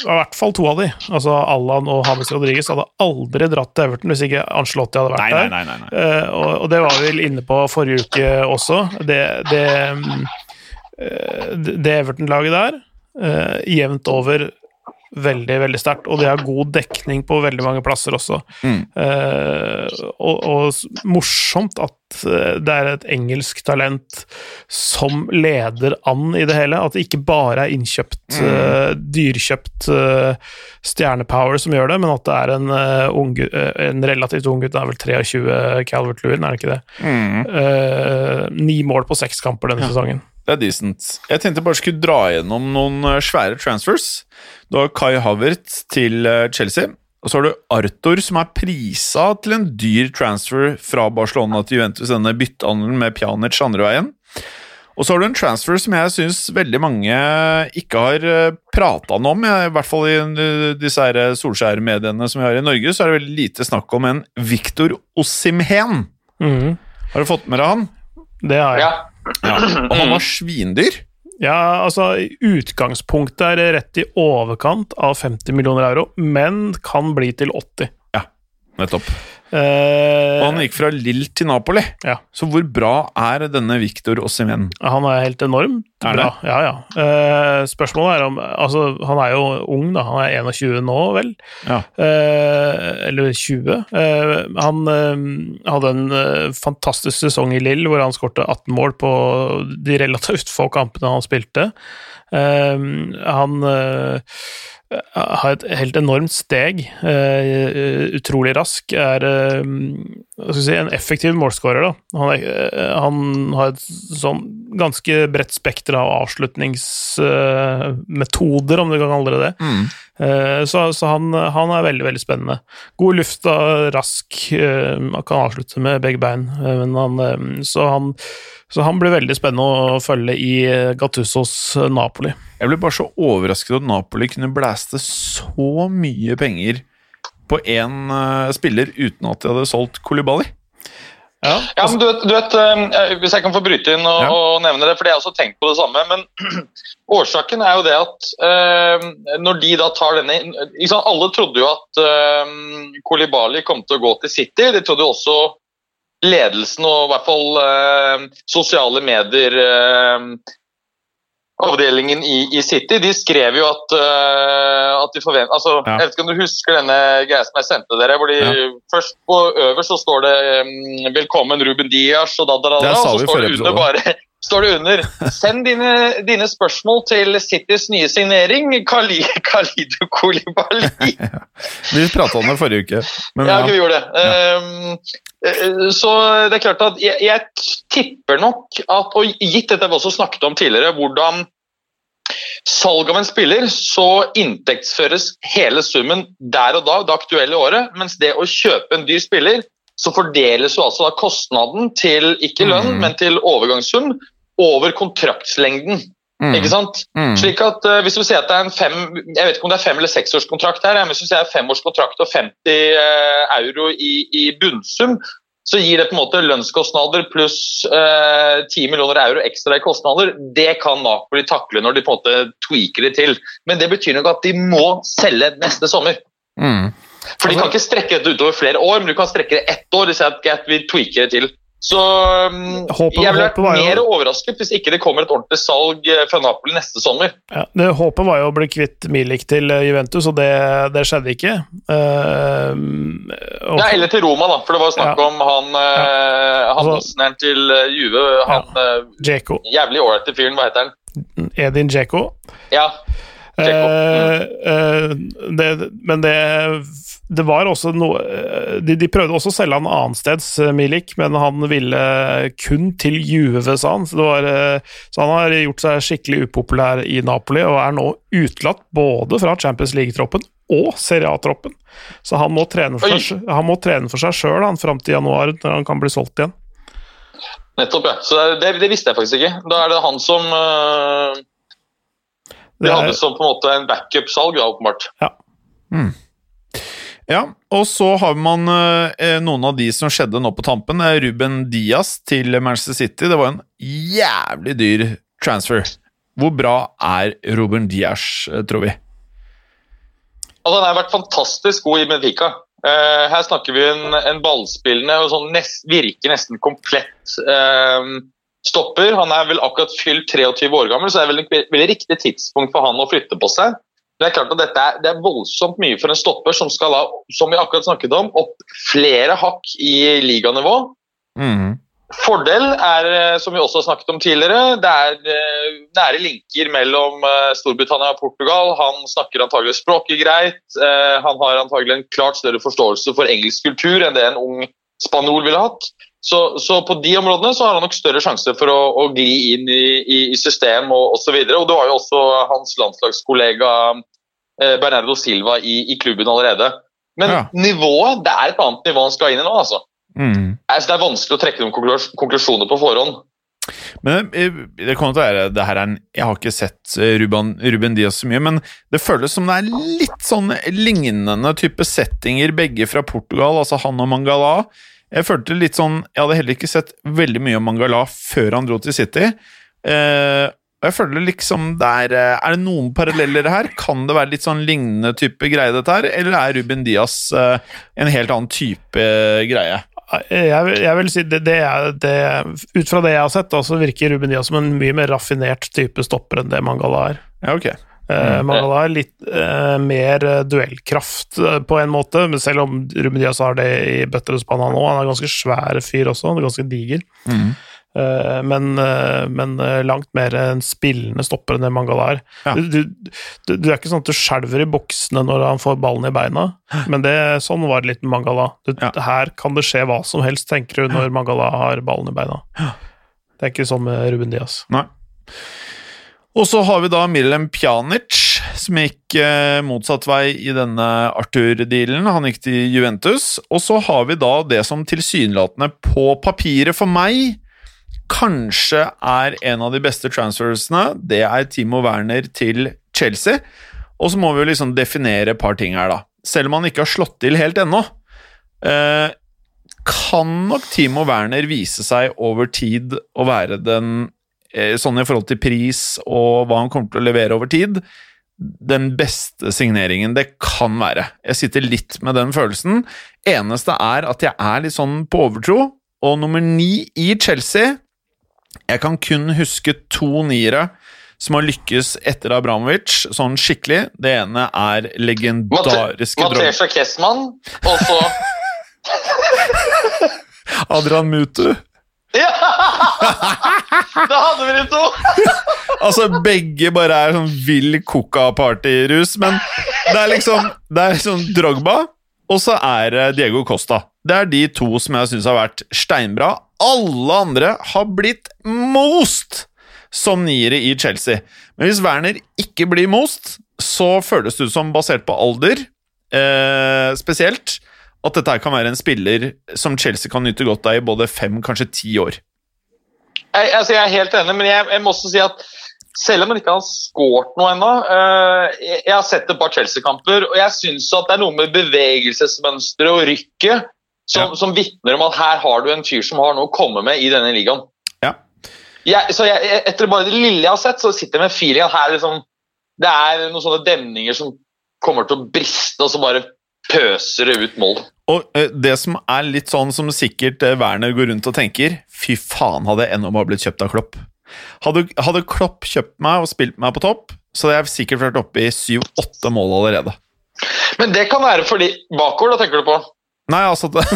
i hvert fall to av de. Altså Allan og James Rodriguez hadde aldri dratt til Everton hvis ikke Ancelotti hadde vært Nei, nei, der. nei. nei. Eh, og, og det var vi vel inne på forrige uke også. Det, det, eh, det Everton-laget der, jevnt over veldig, veldig sterkt. Og de har god dekning på veldig mange plasser også. Mm. Eh, og, og morsomt at eh, det er et engelsk talent som leder an i det hele. At det ikke bare er innkjøpt, eh, dyrkjøpt eh, stjernepower som gjør det, men at det er en, eh, ung, gu- eh, en relativt ung gutt, det er vel 23, Calvert Lewin, er det ikke det? Mm. Ni mål på seks kamper denne sesongen. Det er decent. Jeg tenkte bare skulle dra gjennom noen eh, svære transfers. Du har Kai Havertz til eh, Chelsea. Og så har du Arthur, som er prisa til en dyr transfer fra Barcelona til Juventus, denne byttehandelen med Pjanic andre veien. Og så har du en transfer som jeg syns veldig mange ikke har prata noe om. I hvert fall i eh, disse Solskjær-mediene som vi har i Norge, så er det veldig lite snakk om en Victor Osimhen. Mm. Har du fått med deg han? Det har jeg. Ja. Ja. Og han var svindyr. Ja, altså Utgangspunktet er rett i overkant av 50 millioner euro, men kan bli til 80. Ja, Nettopp. Eh, Og han gikk fra Lill til Napoli. Ja. Så hvor bra er denne Victor Ossimen? han er helt enormt Er det? bra. Ja, ja. Uh, spørsmålet er om Altså, han er jo ung, da. Han er 21 nå, vel? Ja. Uh, eller 20. Eh, han hadde en fantastisk sesong i Lill, hvor han skårte 18 mål på de relativt få kampene han spilte. Han har et helt enormt steg. Uh, utrolig rask. Er uh, si, en effektiv målskårer. Han, eh, han har et sånn ganske bredt spekter av avslutningsmetoder, om du kan kalle det det. Mm. Så, så han, han er veldig veldig spennende. God luft, rask, man kan avslutte med begge bein. Men han, så, han, så han blir veldig spennende å følge i Gattussos Gattusos Napoli. Jeg ble bare så overrasket at Napoli kunne blæste så mye penger på én spiller uten at de hadde solgt Kolibali. Ja, Ja, men du vet, du vet eh, Hvis jeg kan få bryte inn og, Ja. og nevne det, for jeg har også tenkt på det samme. Men årsaken er jo det at eh, når de da tar denne liksom, Alle trodde jo at uh, Kolibali kom til å gå til City. De trodde jo også ledelsen og i hvert fall eh, sosiale medier eh, Avdelingen i, i City de skrev jo at, uh, at de forventer altså, Ja. Jeg vet ikke om du husker denne greia som jeg sendte dere? hvor de Ja. Først på øverst så står det um, 'Velkommen Ruben Diaz' og da, da, da, da, og så står det under bare står det under 'Send dine, dine spørsmål til Citys nye signering, Kali, Kalidu Kolibali'. Vi prata om det forrige uke. Men Ja, vi gjorde det. Ja. eh, så det er klart at jeg, jeg tipper nok at, og gitt dette vi også snakket om tidligere, hvordan salg av en spiller, så inntektsføres hele summen der og da, det aktuelle året, mens det å kjøpe en dyr spiller, så fordeles jo altså kostnaden til ikke lønn, Mm. men til overgangssum over kontraktslengden. mm, Ikke sant? mm. Slik at uh, Hvis du sier at det er en fem jeg vet ikke om det er fem eller seksårskontrakt her, men hvis du sier femårskontrakt og 50 uh, euro i, i bunnsum, så gir det på en måte lønnskostnader pluss uh, 10 millioner euro ekstra i kostnader. Det kan Napoli takle når de på en måte tweaker det til. Men det betyr nok at de må selge neste sommer. Mm. For de Altså- kan ikke strekke dette utover flere år, men du kan strekke det ett år. Hvis at vi tweaker det til. Så um, Håpet- jeg ville vært mer overrasket hvis ikke det kommer et ordentlig salg eh, fra Napoli neste sommer. Ja, det Håpet var jo å bli kvitt Milik til eh, Juventus, og det, det skjedde ikke. Uh, og- Ja, eller til Roma, da, for det var snakk Ja. om han, han Altså- til Juve. Han ja, jævlig ålreite fyren, hva heter han? Edin Djeko. Ja. Eh, eh, det, men det, det var også noe eh, de, de prøvde også å selge han annensteds, eh, Milik, men han ville kun til Juve, sa han. Så, det var, så han har gjort seg skikkelig upopulær i Napoli, og er nå utelatt både fra Champions League-troppen og Serie A-troppen. Så han må trene for, Oi. seg, han må trene for seg sjøl fram til januar, når han kan bli solgt igjen. nettopp. ja. Så det, det visste jeg faktisk ikke. Da er det han som eh, de hadde som på en måte en backup-salg, åpenbart. Ja, og så har man eh, noen av de som skjedde nå på tampen. Er Ruben Diaz til Manchester City. Det var en jævlig dyr transfer. Hvor bra er Ruben Diaz, eh, tror vi? Altså, han har vært fantastisk god i Benfica. Uh, her snakker vi en, en ballspillende og sånn nest, virker nesten komplett eh, stopper. Han er vel akkurat fylt 23 år gammel, så det er vel et veldig riktig tidspunkt for han å flytte på seg. Det er klart at dette er, det er voldsomt mye for en stopper som skal ha, som vi akkurat snakket om, opp flere hakk i liganivå. Mhm. Fordel er, eh, som vi også har snakket om tidligere, det er eh, nære linker mellom eh, Storbritannia og Portugal. Han snakker antagelig språket greit. Han har antagelig en klart større forståelse for engelsk kultur enn det en ung spanjol ville hatt. Så, så på de områdene så har han nok større sjanse for å, å gli inn i, i, i system og osv. Og, og det var jo også hans landslagskollega eh, Bernardo Silva i, i klubben allerede. Men Ja. nivået, det er et annet nivå han skal inn i nå, altså. Mm. Altså, det er vanskelig å trekke noen konklus- konklusjoner på forhånd. Men eh, det å være det her er en, Jeg har ikke sett eh, Ruben, Ruben Diaz så mye, men det føles som det er litt sånn lignende type settinger, begge fra Portugal, altså han og Mangala. Jeg følte litt sånn Jeg hadde heller ikke sett veldig mye om Mangala før han dro til City. Eh, jeg føler liksom der, er eh, Er det noen paralleller her? Kan det være litt sånn lignende type greie, dette her? Eller er Ruben Diaz eh, en helt annen type greie? Jeg, jeg vil si det, det, er, det Ut fra det jeg har sett, så virker Ruben Diaz som en mye mer raffinert type stopper enn det Mangala er. Ja, ok. Eh, Mangala har litt uh, mer eh, duellkraft uh, på en måte, men selv om Ruben Diaz har det i bøtter og spann han òg. Han er ganske svær fyr også, han er ganske diger. Eh, men, men langt mer en spillende stopper enn det Mangala er. Ja. Du, du, du, du er ikke sånn at du skjelver i buksene når han får ballen i beina, men det, sånn var det litt med Mangala. Ja. Her kan det skje hva som helst, tenker du, når Mangala har ballen i beina. Det er ikke sånn med Ruben Diaz. Nei. Og så har vi da Milem Pjanic, som gikk eh, motsatt vei i denne Arthur-dealen. Han gikk til Juventus. Og så har vi da det som tilsynelatende på papiret for meg kanskje er en av de beste transfersene. Det er Timo Werner til Chelsea. Og så må vi jo liksom definere et par ting her, da. Selv om han ikke har slått til helt ennå. Eh, kan nok Timo Werner vise seg over tid å være den sånn i forhold til pris og hva han kommer til å levere over tid, den beste signeringen det kan være. Jeg sitter litt med den følelsen. Eneste er at jeg er litt sånn på overtro, og nummer ni i Chelsea Jeg kan kun huske to niere som har lykkes etter Abramovic, sånn skikkelig. Det ene er legendariske Drog- Matesja Kessmann, og så Adrian Mutu. Ja! Da hadde vi de to! Altså, begge bare er sånn vill coca-party-rus, men det er liksom Det er sånn Drogba, og så er det Diego Costa. Det er de to som jeg syns har vært steinbra. Alle andre har blitt most som niere i Chelsea. Men hvis Werner ikke blir most, så føles det ut som, basert på alder eh, spesielt, at dette kan være en spiller som Chelsea kan nyte godt av i både fem, kanskje ti år. Jeg, altså, jeg er helt enig, men jeg, jeg må også si at selv om han ikke har skåret noe ennå uh, jeg, jeg har sett et par Chelsea-kamper, og jeg syns at det er noe med bevegelsesmønsteret og rykket som, Ja. som vitner om at her har du en fyr som har noe å komme med i denne ligaen. Ja. Så etter bare det lille jeg har sett, så sitter jeg med feeling at her liksom, det er noen sånne demninger som kommer til å briste, og så bare pøser det ut mål. Og eh, det som er litt sånn som sikkert eh, Werner går rundt og tenker Fy faen, hadde jeg ennå bare blitt kjøpt av Klopp. Hadde, hadde Klopp kjøpt meg og spilt meg på topp, så hadde jeg sikkert vært oppe i syv-åtte mål allerede. Men det kan være fordi Bakover, da tenker du på? Nei, altså det,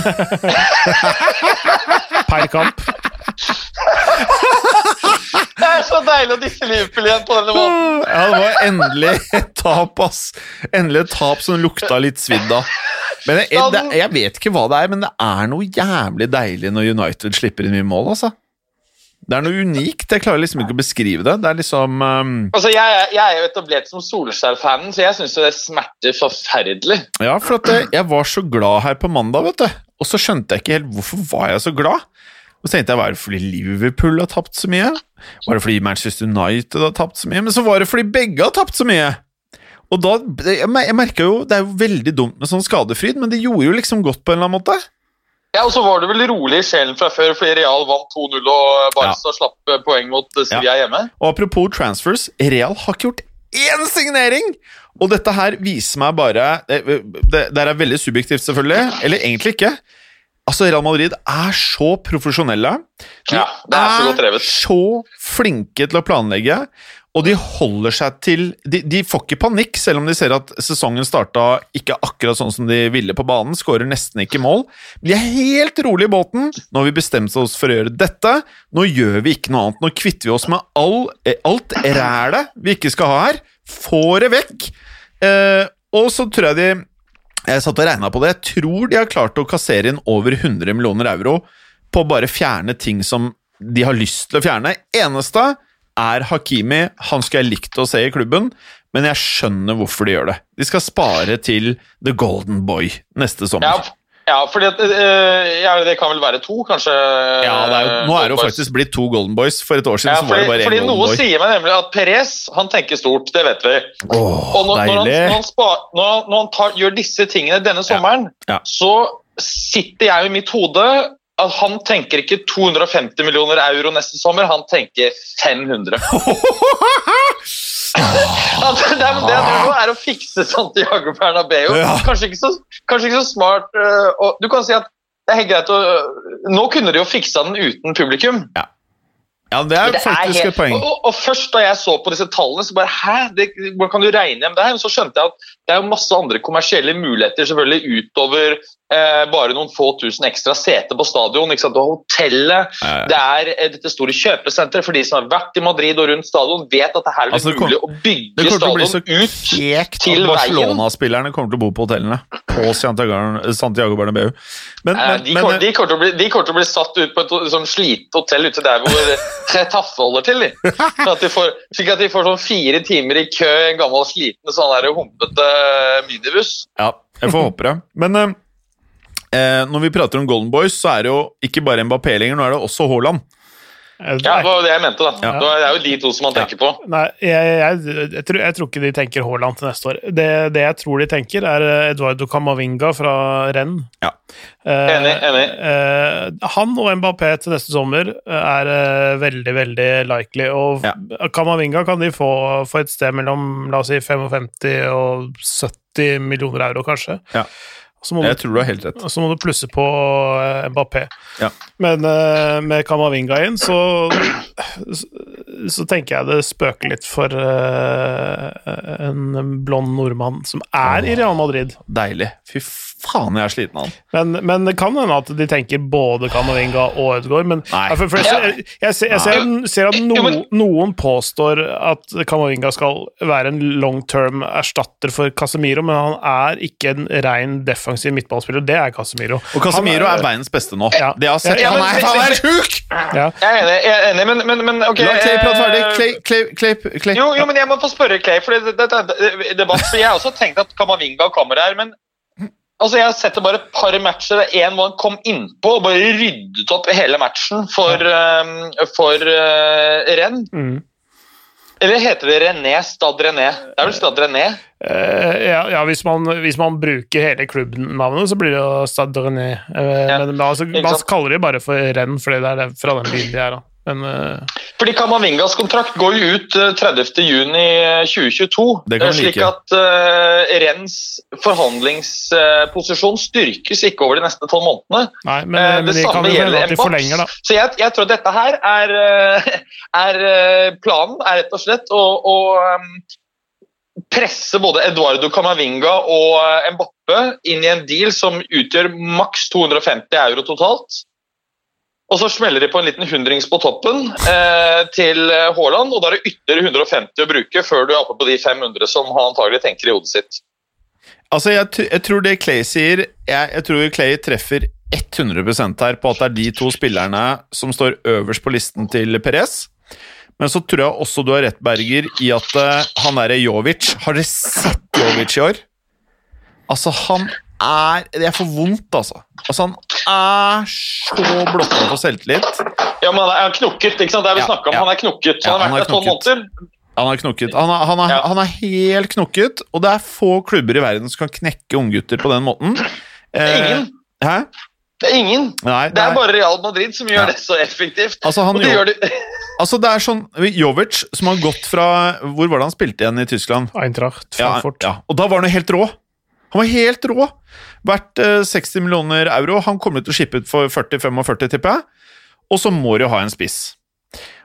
Per kamp. Det er så deilig å disse Liverpool igjen på denne måten. ja, det var endelig et tap, ass. Endelig et tap som lukta litt svidd av. Men jeg, jeg, det, jeg vet ikke hva det er, men det er noe jævlig deilig når United slipper inn mye mål, altså. Det er noe unikt. Jeg klarer liksom ikke å beskrive det. Det er liksom um, Altså, jeg, jeg er jo etablert som Solskjær-fanen, så jeg syns det smerter forferdelig. Ja, for at eh, jeg var så glad her på mandag, vet du. Og så skjønte jeg ikke helt hvorfor var jeg så glad. Og så tenkte jeg, var det fordi Liverpool har tapt så mye? Var det fordi Manchester United har tapt så mye? Men så var det fordi begge har tapt så mye! Og da, jeg, jeg merket jo, Det er jo veldig dumt med sånn skadefryd, men det gjorde jo liksom godt på en eller annen måte. Ja, Og så var du vel rolig i sjelen fra før, fordi Real vant 2-0 og Barca slapp eh, poeng mot Sevilla ja. hjemme. Og apropos transfers, Real har ikke gjort én signering! Og dette her viser meg bare Det, det, det er veldig subjektivt, selvfølgelig. Eller egentlig ikke. Altså, Real Madrid er så profesjonelle. De Ja, det er så godt drevet. så flinke til å planlegge, og de holder seg til de, de får ikke panikk, selv om de ser at sesongen starta ikke akkurat sånn som de ville på banen. Skårer nesten ikke mål. De er helt rolig i båten. Nå har vi bestemt oss for å gjøre dette. Nå gjør vi ikke noe annet. Nå kvitter vi oss med all, alt rælet vi ikke skal ha her. Får det vekk. Eh, og så tror jeg de Jeg satt og regna på det. Jeg tror de har klart å kassere inn over 100 millioner euro på å bare fjerne ting som de har lyst til å fjerne. Eneste er Hakimi. Han skulle jeg likt å se i klubben, men jeg skjønner hvorfor de gjør det. De skal spare til The Golden Boy neste sommer. ja for at, eh, ja, det kan vel være to, kanskje? Ja, det er jo, nå er det jo faktisk blitt to Golden Boys. For et år siden ja, så var det bare fordi én Noe Golden Boy. sier meg nemlig at Perez han tenker stort, det vet vi. Åh, Og når, når han, når han, spa, når han, når han tar, gjør disse tingene denne sommeren, Ja. så sitter jeg i mitt hode han tenker ikke 250 millioner euro neste sommer, han tenker 500. At det, er, det nå, er å fikse Santiago Bernabeu. Ja. Kanskje, ikke så, kanskje ikke så smart. øh, og du kan si at det er helt greit å Nå kunne de jo fiksa den uten publikum. Ja, det Men det er faktisk et poeng. Og, og, og først da jeg så på disse tallene, så bare Hæ? Det, hvordan kan du regne hjem det her? Men så skjønte jeg at det er jo masse andre kommersielle muligheter selvfølgelig utover eh, bare noen få tusen ekstra seter på stadion. Ikke sant? Du har hotellet, Ja, ja. det er eh, dette store kjøpesenteret. For de som har vært i Madrid og rundt stadion, vet at det her er Altså, det kom- mulig å Det bygge kommer til å bli så stadion ut. til veien. Barcelona-spillerne kommer til å bo på hotellene på Santiago, Santiago Bernabeu. Men, Eh, men, de, kommer, de, kommer bli, de kommer til å bli satt ut på et sånn slite hotell ute der hvor Retaffe holder til. de. Sånn at de får, slik at de får sånn fire timer i kø i en gammel sliten sånn der humpete minibuss. Ja, jeg får håpe det. Men eh, eh, når vi prater om Golden Boys, så er det jo ikke bare Mbappé lenger, nå er det også Haaland. Eh, Ja, det var det jeg mente, da. Ja. Det er jo de to som man tenker på. Nei, jeg, jeg, jeg, tror, jeg tror ikke de tenker Haaland til neste år. Det, det jeg tror de tenker, er eh, Eduardo Camavinga fra Renn. Ja. Eh, Enig, enig. eh, han og Mbappé til neste sommer er eh, veldig, veldig likely. Og Ja. Camavinga kan de få for et sted mellom la oss si 55 og 70 millioner euro, kanskje. Ja. Så må, Jeg du, tror du har helt rett. så må du plusse på eh, Mbappé. Ja. Men eh, med Camavinga inn, så, så, så tenker jeg det spøker litt for uh, en blond nordmann som er i Real Madrid. Deilig. Fy faen, jeg er sliten av han. Men, men det kan hende at de tenker både Camavinga og Ødegaard. Men Nei. For, for jeg, jeg, ser, jeg ser, ser at no, noen påstår at Camavinga skal være en long term erstatter for Casemiro, men han er ikke en ren defensiv midtballspiller. Det er Casemiro. Og Casemiro er, er verdens beste nå. Ja. Det jeg har sett. Ja, ja, han men- er, han er sjuk! Ja. Jeg er enig, jeg er enig men, men, men ok La Clay prate ferdig. eh, Clay, Clay, Clay, Clay. Jo, jo, men jeg må få spørre Clay, for det, det, det, debatt, for jeg har også tenkt at Kamavinga kommer her, men altså, jeg har sett det bare et par matcher der en mann kom innpå og bare ryddet opp hele matchen for, um, for uh, Renn. Mm. Eller heter det René? Stad René? Det er vel Stad René? Uh, ja, ja hvis, man, hvis man bruker hele klubbnavnet, så blir det jo Stad René. Uh, Ja, Men altså, man kaller det bare for renn, fordi det er fra den byen de er. Da. Men uh... Fordi Kamavingas kontrakt går jo ut eh, 30. juni 2022. Det kan vi Eh, slik like. at uh, Renns forhandlingsposisjon styrkes ikke over de neste tolv månedene. nei, men, Eh, men det de samme gjelder en da. Så jeg, jeg tror dette her er, eh, er eh, Planen er rett og slett å, å um, presse både Eduardo Camavinga og eh, Mbappe inn i en deal som utgjør maks 250 euro totalt. Og så smeller de på en liten hundrings på toppen eh, til eh, Haaland, og da er det ytterligere 150 å bruke før du er oppe på de 500 som han antagelig tenker i hodet sitt. Altså, jeg, jeg tror det Clay sier jeg, jeg tror Clay treffer 100% her på at det er de to spillerne som står øverst på listen til Perez. Men så tror jeg også du har rett, Berger, i at uh, han derre Jovic Har dere sett Jovic i år? Altså, han er Det er for vondt, altså. Altså, han er så blotta for selvtillit. Ja, men han er, han knokket, ikke sant? Det er vi Ja, om. ja. Han er knokket. Ja, Han har vært er der tolv måneder. Han er knokket. Han er, han, er, Ja. han er helt knokket, og det er få klubber i verden som kan knekke unggutter på den måten. Det er Eh, ingen. Hæ? Det er ingen. Nei, Det er bare Real Madrid som gjør Ja. det så effektivt. Altså, han Og det jo- gjør det Altså, det er sånn Jovic, som har gått fra Hvor var det han spilte igjen i Tyskland? Eintracht, Ja, Frankfurt. ja. Og da var han jo helt rå. Han var helt rå. Verdt eh, 60 millioner euro. Han kommer til å shippe ut for 40-45, tipper jeg. Og så må du ha en spiss.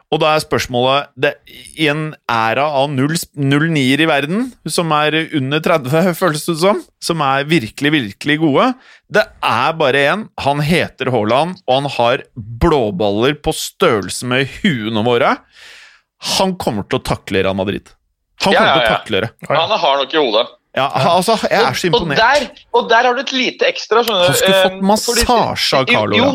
Og da er spørsmålet det, I en æra av null, null nier i verden, som er under 30, føles det som, som er virkelig, virkelig gode Det er bare én. Han heter Haaland, og han har blåballer på størrelse med huene våre. Han kommer til å takle Real Madrid. Han Ja, kommer ja, til å takle det. Han har nok i hodet. Ja, altså, jeg er så imponert. og, der, og der har du et lite ekstra. skjønner du. Han skulle fått Eh, massasje av Carlo, Jo,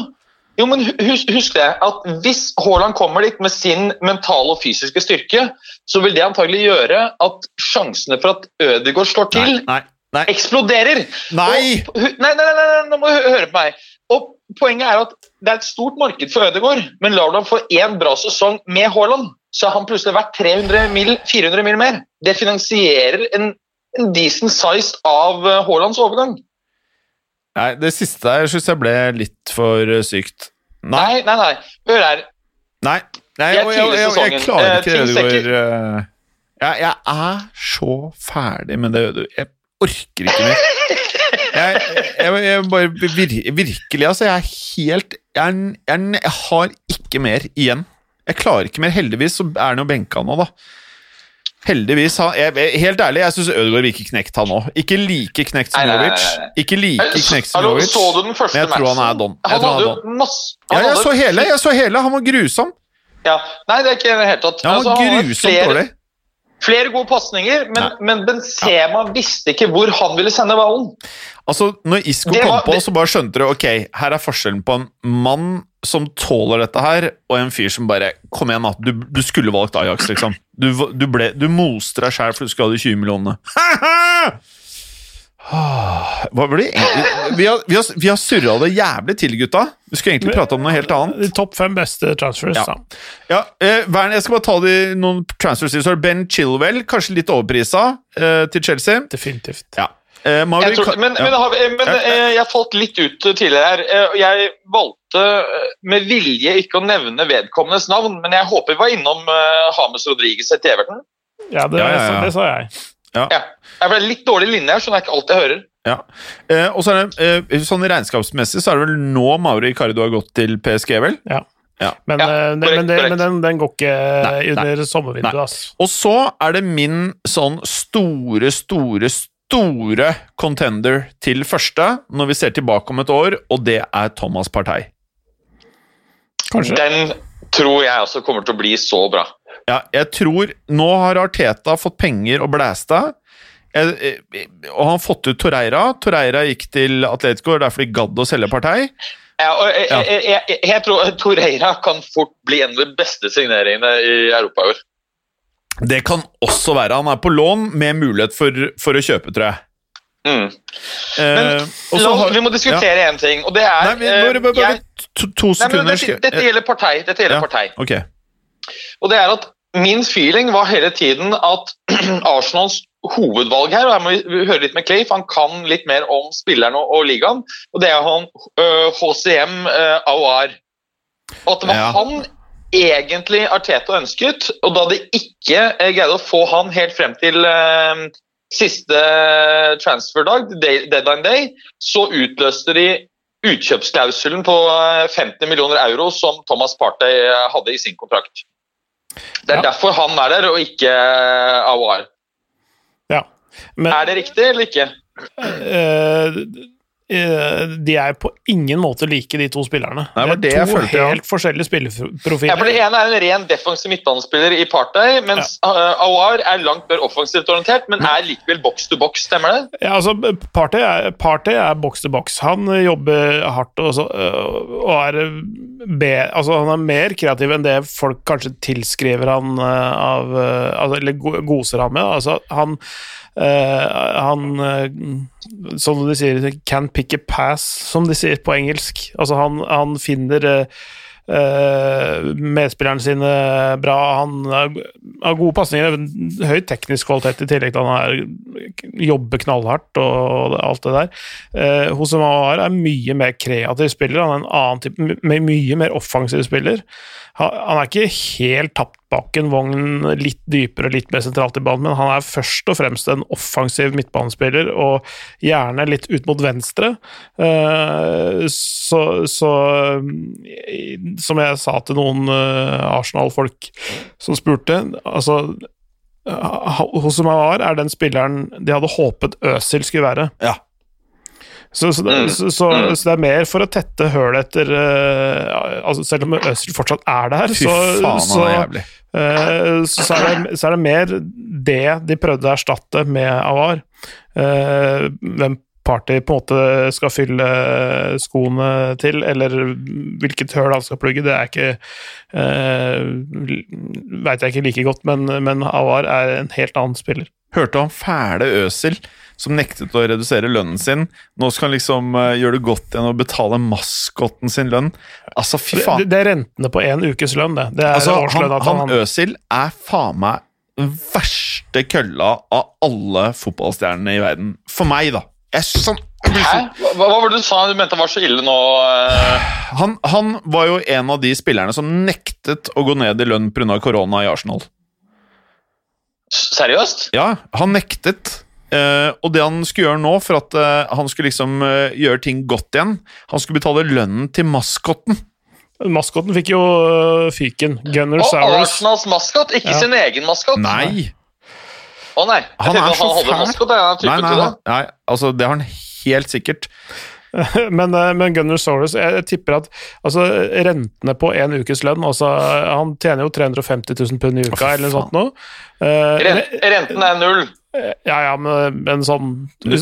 jo, men husk, husk det, at hvis Haaland kommer dit med sin mentale og fysiske styrke, så vil det antagelig gjøre at sjansene for at Ødegaard slår til, Nei, nei, nei. eksploderer. Nei! Og, nei, nei, nei, nå må du høre på meg. Og Poenget er at det er et stort marked for Ødegaard, men lar du ham få én bra sesong med Haaland, så er han plutselig verdt 300 mil, 400 mil mer. Det finansierer en, en decent size av eh, Haalands overgang. nei, det siste der syns jeg ble litt for eh, sykt. Nei, Nei, nei. Hør her. nei. nei Jeg jeg, jeg, jeg, klarer Eh, ikke det du går jeg, er så ferdig med det Jeg orker ikke mer. Jeg, jeg, bare vir, Virkelig, altså. Jeg er helt jeg har ikke mer igjen. Jeg klarer ikke mer. Heldigvis så er han jo benka nå, da. Heldigvis. Han, jeg, helt ærlig, jeg syns Ødegaard virker knekt, han òg. Ikke like knekt som Jovic. Ikke like knekt som Jovic. så du den første Men jeg tror han er don. Jeg Han hadde jo masse Ja, jeg hadde- så hele. jeg så hele, Han var grusom. Ja. Nei, det er ikke i det hele tatt. Ja, han Altså, var han grusomt flere, dårlig. flere gode pasninger, men, men Benzema visste ikke hvor han ville sende ballen. Altså, når Isco kom på, så bare skjønte du ok, her er forskjellen på en mann som tåler dette her, og en fyr som bare Kom igjen, da. Du, du skulle valgt Ajax, liksom. Du, du, ble, du moste deg sjæl for du skulle ha de 20 millionene. Hva blir Vi har, vi har, vi har surra det jævlig til, gutta. Vi skulle egentlig prate om noe helt annet. De topp fem beste transfers, Ja. Ja, eh, Vern, Jeg skal bare ta de, noen transfers. Ben Chilwell, kanskje litt overprisa, eh, til Chelsea. Definitivt. Ja. Eh, Mauri, Jeg tror, men ja. men, har vi, men Ja. eh, jeg falt litt ut tidligere her. Eh, Jeg valgte eh, med vilje ikke å nevne vedkommendes navn, men jeg håper vi var innom eh, James Rodriguez etter Everton. Ja, det, Ja, ja, ja. det sa jeg. Ja. Jeg ble litt dårlig linje her, skjønner jeg ikke alt jeg hører. Ja. Eh, og så er det, eh, sånn Regnskapsmessig så er det vel nå Mauri Icardi har gått til PSG, vel? Ja. Ja. Men, Ja, eh, korrekt, men, det, men den, den går ikke Nei, under Nei. sommervinduet, ass. Og så er det min sånn store, store, store contender til første, når vi ser tilbake om et år, og det er Thomas Partey. Kanskje. Den tror jeg også kommer til å bli så bra. Ja, jeg tror Nå har Arteta fått penger og blæsta. Og han har fått ut Torreira. Torreira gikk til Atletico, derfor de gadd å selge Partey. Ja, og jeg, Ja. jeg, jeg, jeg tror Torreira kan fort bli en av de beste signeringene i Europa i år. Det kan også være. Han er på lån med mulighet for, for å kjøpe, tror jeg. Mm. Men uh, La, har- vi må diskutere én ting, og det er Nei, eh, bare, bare, bare, jeg- to, to Nei, sekunder. dette, dette gjelder partei. Dette gjelder Ja. partei. Okay. Og det er at min feeling var hele tiden at Arsenals hovedvalg her, og her må vi høre litt med Clay, for han kan litt mer om spillerne og, og ligaen, og det er han HCM uh, Aouar. Og at det var Ja. han egentlig Arteta ønsket, og da de ikke eh, greide å få han helt frem til eh, siste transferdag, day- deadline day, så utløste de utkjøpsklausulen på eh, 50 millioner euro som Thomas Partey eh, hadde i sin kontrakt. Det er Ja. derfor han er der, og ikke Awar. Ja. Men Er det riktig eller ikke? Uh, eh, de er på ingen måte like, de to spillerne. Nei, det var det er jeg to følte, ja. helt forskjellige Ja, for Det ene er en ren defensiv midtbanespiller i Partey, mens ja. Awar er langt mer offensivt orientert, men er likevel box to box, stemmer det? Ja, altså, Partey er, Partey er box to box. Han eh, jobber hardt og, så, og er be, altså, Han er mer kreativ enn det folk kanskje tilskriver han av altså, Eller goser han med. Altså, han han øh, Som de sier, can pick a pass, som de sier på engelsk. Altså, han, han finner øh, medspillerne sine bra. Han har gode pasninger, høy teknisk kvalitet i tillegg til han er, jobber knallhardt og alt det der. Uh, Hosem er mye mer kreativ spiller, han er en annen type, my- mye mer offensiv spiller. Han, er ikke helt tapt bak en vogn litt dypere, litt mer sentralt i banen, men han er først og fremst en offensiv midtbanespiller, og gjerne litt ut mot venstre. Eh, så, så eh, Som jeg sa til noen eh, Arsenal-folk som spurte altså Hosem var, er den spilleren de hadde håpet Øsil skulle være. Ja. Så, så, det, Mm. så, så, Mm. så det er mer for å tette høl etter uh, altså Selv om Øzil fortsatt er der, så, faen, er eh, så, så, er det, så er det mer det de prøvde å erstatte med Avar. Uh, hvem Party på en måte skal fylle skoene til, eller hvilket høl han skal plugge, det er ikke uh, Veit jeg ikke like godt, men, men Awar er en helt annen spiller. Hørte han fæle Øsil som nektet å redusere lønnen sin. Nå skal han liksom uh, gjøre det godt igjen og betale maskotten sin lønn. Altså, fy Det, faen. det er rentene på én ukes lønn, det. Det Altså, han, han, han Øsil er faen meg den verste kølla av alle fotballstjernene i verden. For meg, da. Jeg sånn Hæ? Hva, hva var det du sa du mente var så ille nå? eh? han, han var jo en av de spillerne som nektet å gå ned i lønn pga. korona i Arsenal. Seriøst? Ja, han nektet. Eh, og det han skulle gjøre nå, for at eh, han skulle liksom gjøre ting godt igjen Han skulle betale lønnen til maskotten. Maskotten fikk jo fiken fyken. Gunner Og Arsenals maskot, ikke Ja. sin egen maskot. Nei! Å nei, jeg Han er så han fæl. maskot. Jeg Nei, nei, han- nei, altså det har han helt sikkert. Men, øh, men Gunnar Soros, jeg, tipper at altså, rentene på en ukes lønn altså, Han tjener jo 350 000 pund i uka, eller noe sånt noe. Uh, Rent, renten er null. ja, ja, men, men sånn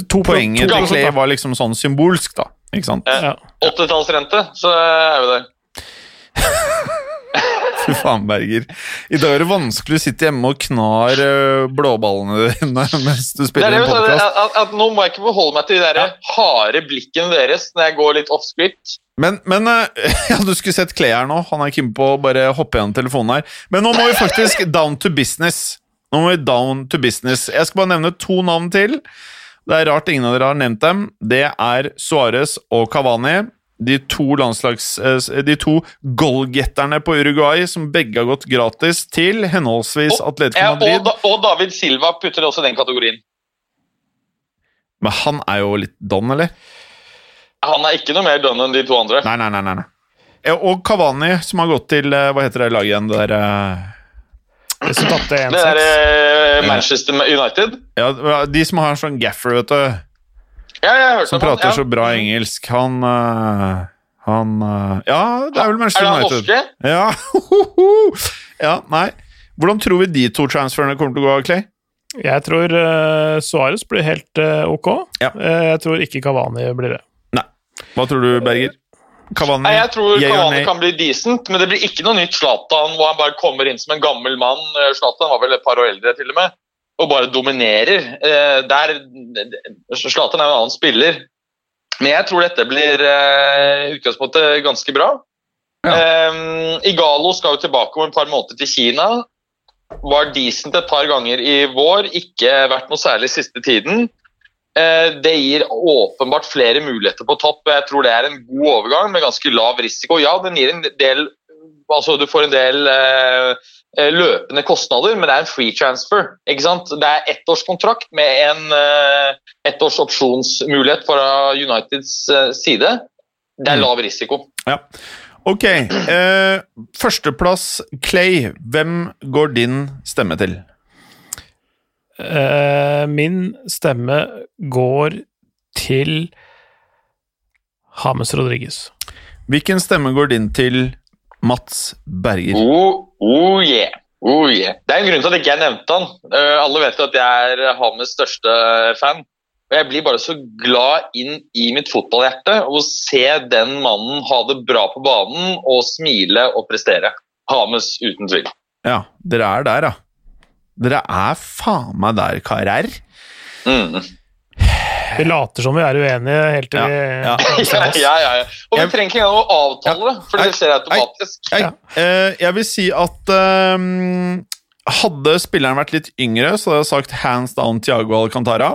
to, Poenget til Clay var liksom sånn symbolsk, da. Ikke sant? Ja. 80-tallsrente, så er vi der. Fy faen, Berger. I dag er det vanskelig å sitte hjemme og knar øh, blåballene dine mens du er spiller en podkast. nå må jeg ikke forholde meg til de der harde blikkene deres når jeg går litt off-script. Men, men øh, ja, du skulle sett Clay her nå. Han er keen på å bare hoppe gjennom telefonen her. Men nå må vi faktisk down to business. Nå må vi down to business. Jeg skal bare nevne to navn til. Det er rart ingen av dere har nevnt dem. Det er Suárez og Cavani. De to landslags... eh, De to goalgetterne på Uruguay som begge har gått gratis til henholdsvis Og- Atletico Ja, og, og David Silva putter også den kategorien. Men han er jo litt don, eller? Han er ikke noe mer don enn de to andre. Nei, nei, nei. nei. nei. Og Cavani, som har gått til eh, Hva heter det laget igjen? Det der eh, Hvis du Det er 1-6 eh, Manchester United. Ja, de som har en sånn gaffer, vet du. Ja, jeg Som prater han, ja. så bra engelsk. Han uh, Han uh, Ja, det er vel Er Manchester det han United. norske? Ja. ja, nei. Hvordan tror vi de to transferene kommer til å gå, Clay? Jeg tror uh, Suárez blir helt ok. Ja. Eh, jeg tror ikke Kavani blir det. Nei. Hva tror du, Berger? Kavani, Nei, jeg tror or Cavani kan bli decent, men det blir ikke noe nytt Zlatan hvor han bare kommer inn som en gammel mann. Eh, Zlatan var vel et par år eldre, til og med, og bare dominerer. Eh, Der Zlatan er en annen spiller. Men jeg tror dette blir eh, i utgangspunktet ganske bra. Eh, Igalo skal jo tilbake om et par måneder til Kina. Var decent et par ganger i vår, ikke vært noe særlig siste tiden. Eh, Det gir åpenbart flere muligheter på topp. Jeg tror det er en god overgang med ganske lav risiko. Ja, den gir en del altså Du får en del eh, løpende kostnader, men det er en free transfer. ikke sant? Det er ettårskontrakt med en eh, ettårs opsjonsmulighet fra Uniteds eh, side. Det er Mm. lav risiko. Ja. Ok. Eh, førsteplass, Clay. Hvem går din stemme til? Eh, min stemme går til James Rodriguez. Hvilken stemme går din til Mats Berger? Oh, oh yeah. Oh yeah. Det er en grunn til at ikke jeg nevnte han. Uh, alle vet jo at jeg er Hames største fan. Og Jeg blir bare så glad inn i mitt fotballhjerte av å se den mannen ha det bra på banen og smile og prestere. Hames uten tvil. Ja, dere er der, ja. Dere er faen meg der, karer. Mm. Vi later som vi er uenige helt til Ja, vi ja. Ja, ja, ja. Og vi trenger ikke engang å avtale det, for det skjer automatisk. Jeg, eh, jeg vil si at ehm, hadde spilleren vært litt yngre, så hadde jeg sagt hands down Tiago Alcantara.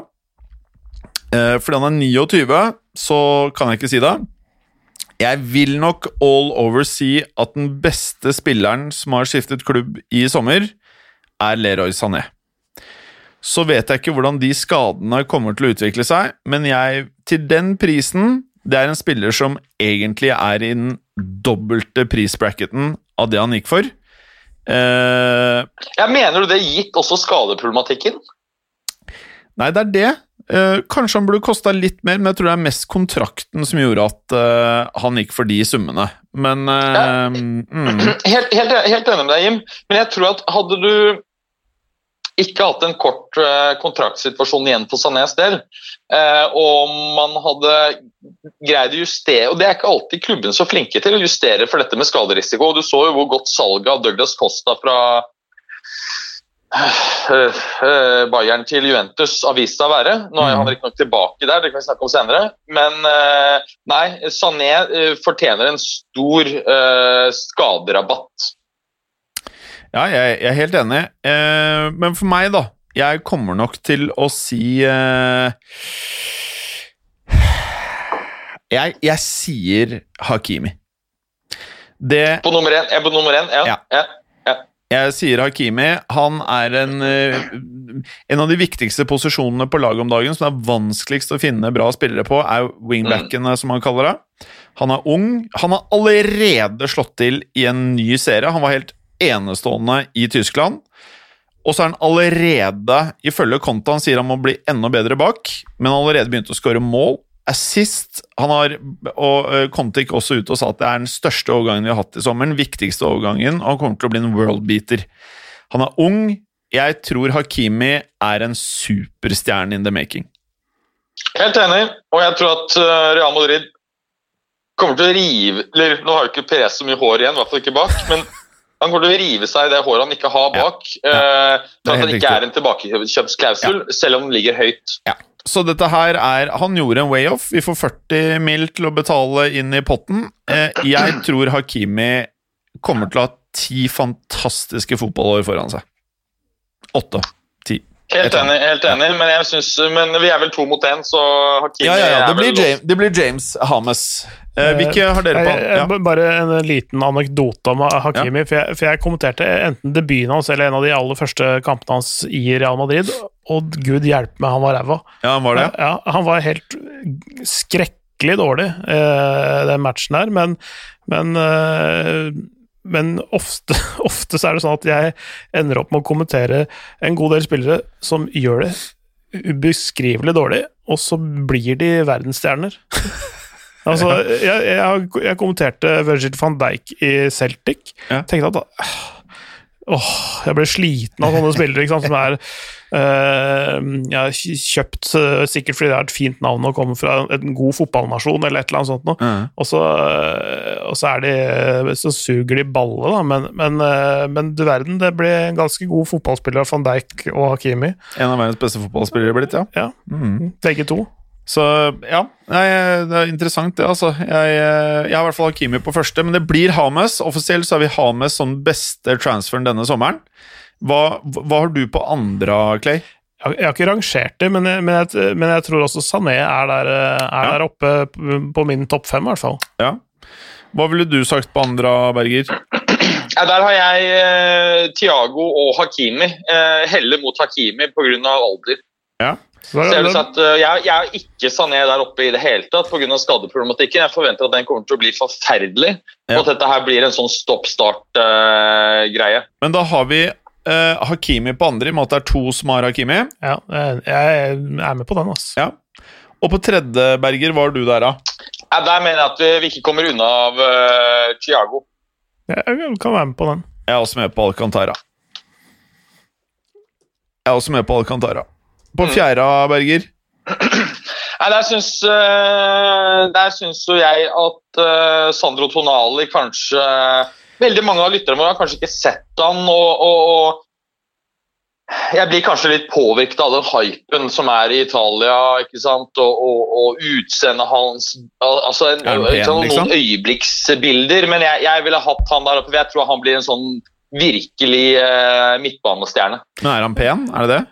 Uh, fordi han er 29, så kan jeg ikke si det. Jeg vil nok all over si at den beste spilleren som har skiftet klubb i sommer, er Leroy Sané. Så vet jeg ikke hvordan de skadene kommer til å utvikle seg, men jeg, til den prisen Det er en spiller som egentlig er i den dobbelte prisbracketen av det han gikk for. Uh, Jeg mener du det gitt også skadeproblematikken? nei, det er det. Uh, kanskje han burde kosta litt mer, men jeg tror det er mest kontrakten som gjorde at uh, han gikk for de summene. Men eh, mm, Helt, helt, helt enig med deg, Jim. Men jeg tror at hadde du ikke hatt en kort eh, kontraktsituasjon igjen for Sanés del, eh, og man hadde greid å justere Og det er ikke alltid klubben så flinke til å justere for dette med skaderisiko. Du så jo hvor godt salget av Douglas Costa fra eh, Bayern til Juventus har vist seg å være. Nå er han riktignok tilbake der, det kan vi snakke om senere. Men nei, Sané fortjener en stor skaderabatt. Ja, jeg, jeg er helt enig. Eh, men for meg, da Jeg kommer nok til å si eh, jeg, jeg sier Hakimi. Det På nummer én, jeg er på nummer én ja. Ja. ja. Jeg sier Hakimi. Han er en uh, En av de viktigste posisjonene på laget om dagen, som det er vanskeligst å finne bra spillere på, er wingbackene, som han kaller det. Han er ung. Han har allerede slått til i en ny serie. Han var helt enestående i Tyskland. Og så er han allerede, ifølge Konta, han sier han må bli enda bedre bak, men han allerede begynt å skåre mål. Assist han har, og Conte gikk også ut og sa at det er den største overgangen vi har hatt i sommeren. viktigste overgangen, og han kommer til å bli en worldbeater. Han er ung. Jeg tror Hakimi er en superstjerne in the making. Helt enig, og jeg tror at eh, Real Madrid kommer til å rive eller Nå har jo ikke Perez så mye hår igjen, i hvert fall ikke bak, men han kommer til å rive seg i det håret han ikke har bak. Ja. Ja. For er at han det ikke er en tilbakekjøpsklausul, selv om den ligger høyt. Så dette her er Han gjorde en way-off. Vi får 40 mil til å betale inn i potten. Eh, jeg tror Hakimi kommer til å ha ti fantastiske fotballår foran seg. Åtte. Helt enig, helt enig men, jeg synes, men vi er vel to mot én, så Hakimi Ja, ja, ja. Det blir James, det blir James Hames. Eh, hvilke har dere på? Jeg- Ja. Bare en liten anekdote om Hakimi. For, jeg, for jeg kommenterte enten debuten hans eller en av de aller første kampene hans i Real Madrid, og gud hjelpe meg, han var ræva. ja, han var det? Ja, han var helt skrekkelig dårlig, eh, den matchen her, men, men eh, men ofte, ofte så er det sånn at jeg ender opp med å kommentere en god del spillere som gjør det ubeskrivelig dårlig, og så blir de verdensstjerner. altså, jeg, jeg, jeg kommenterte Virgil van Dijk i Celtic. Ja. Tenkte at Åh, jeg ble sliten av sånne spillere ikke sant, som er eh, har kjøpt eh, sikkert fordi det er et fint navn å komme fra en god fotballnasjon eller et eller annet sånt noe. Ja. Og så, eh, og så er de Så suger de balle, da, men, men, men du verden, det ble en ganske god fotballspiller van Dijk og Hakimi. En av verdens beste fotballspillere blitt, ja. Ja, Mm. begge to. Så ja, det er interessant det, altså. Jeg, jeg har i hvert fall Hakimi på første, men det blir Hames. Offisielt så har vi Hames som beste transferen denne sommeren. Hva, hva har du på andre, Clay? Jeg, har ikke rangert det, men jeg, men jeg, men jeg tror også Sané er der, eh, er Ja. der oppe på- min topp fem, i hvert fall. Ja. Hva ville du sagt på andre, Berger? Ja, der har jeg eh, Thiago og Hakimi. Eh, heller mot Hakimi pga. alder. Så Ser du det- at, eh, jeg, jeg har ikke Sané der oppe i det hele tatt pga. skadeproblematikken. Jeg forventer at den kommer til å bli forferdelig, Ja. og at dette her blir en sånn stopp-start-greie. Men da har vi eh, Hakimi på andre, i og med at det er to som har Hakimi. Ja, jeg, jeg er med på den, altså. Ja. Og på tredje, Berger, hva har du der, da? ja, der mener jeg at vi, ikke kommer unna av uh, Thiago. Jeg, jeg kan være med på den. Jeg er også med på Alcantara. Jeg er også med på Alcantara. På Mm. fjerde, Berger? Nei, Der syns, eh, der syns jo jeg at uh, Sandro Tonali kanskje Veldig mange av lytterne våre har kanskje ikke sett han, og, og, og jeg blir kanskje litt påvirket av den hypen som er i Italia, ikke sant? og, og, og utseendet hans altså en, pen, sånn, liksom? Noen øyeblikksbilder, men jeg, jeg ville hatt han der oppe. for Jeg tror han blir en sånn virkelig eh, midtbanestjerne. Men er han pen? Er det det?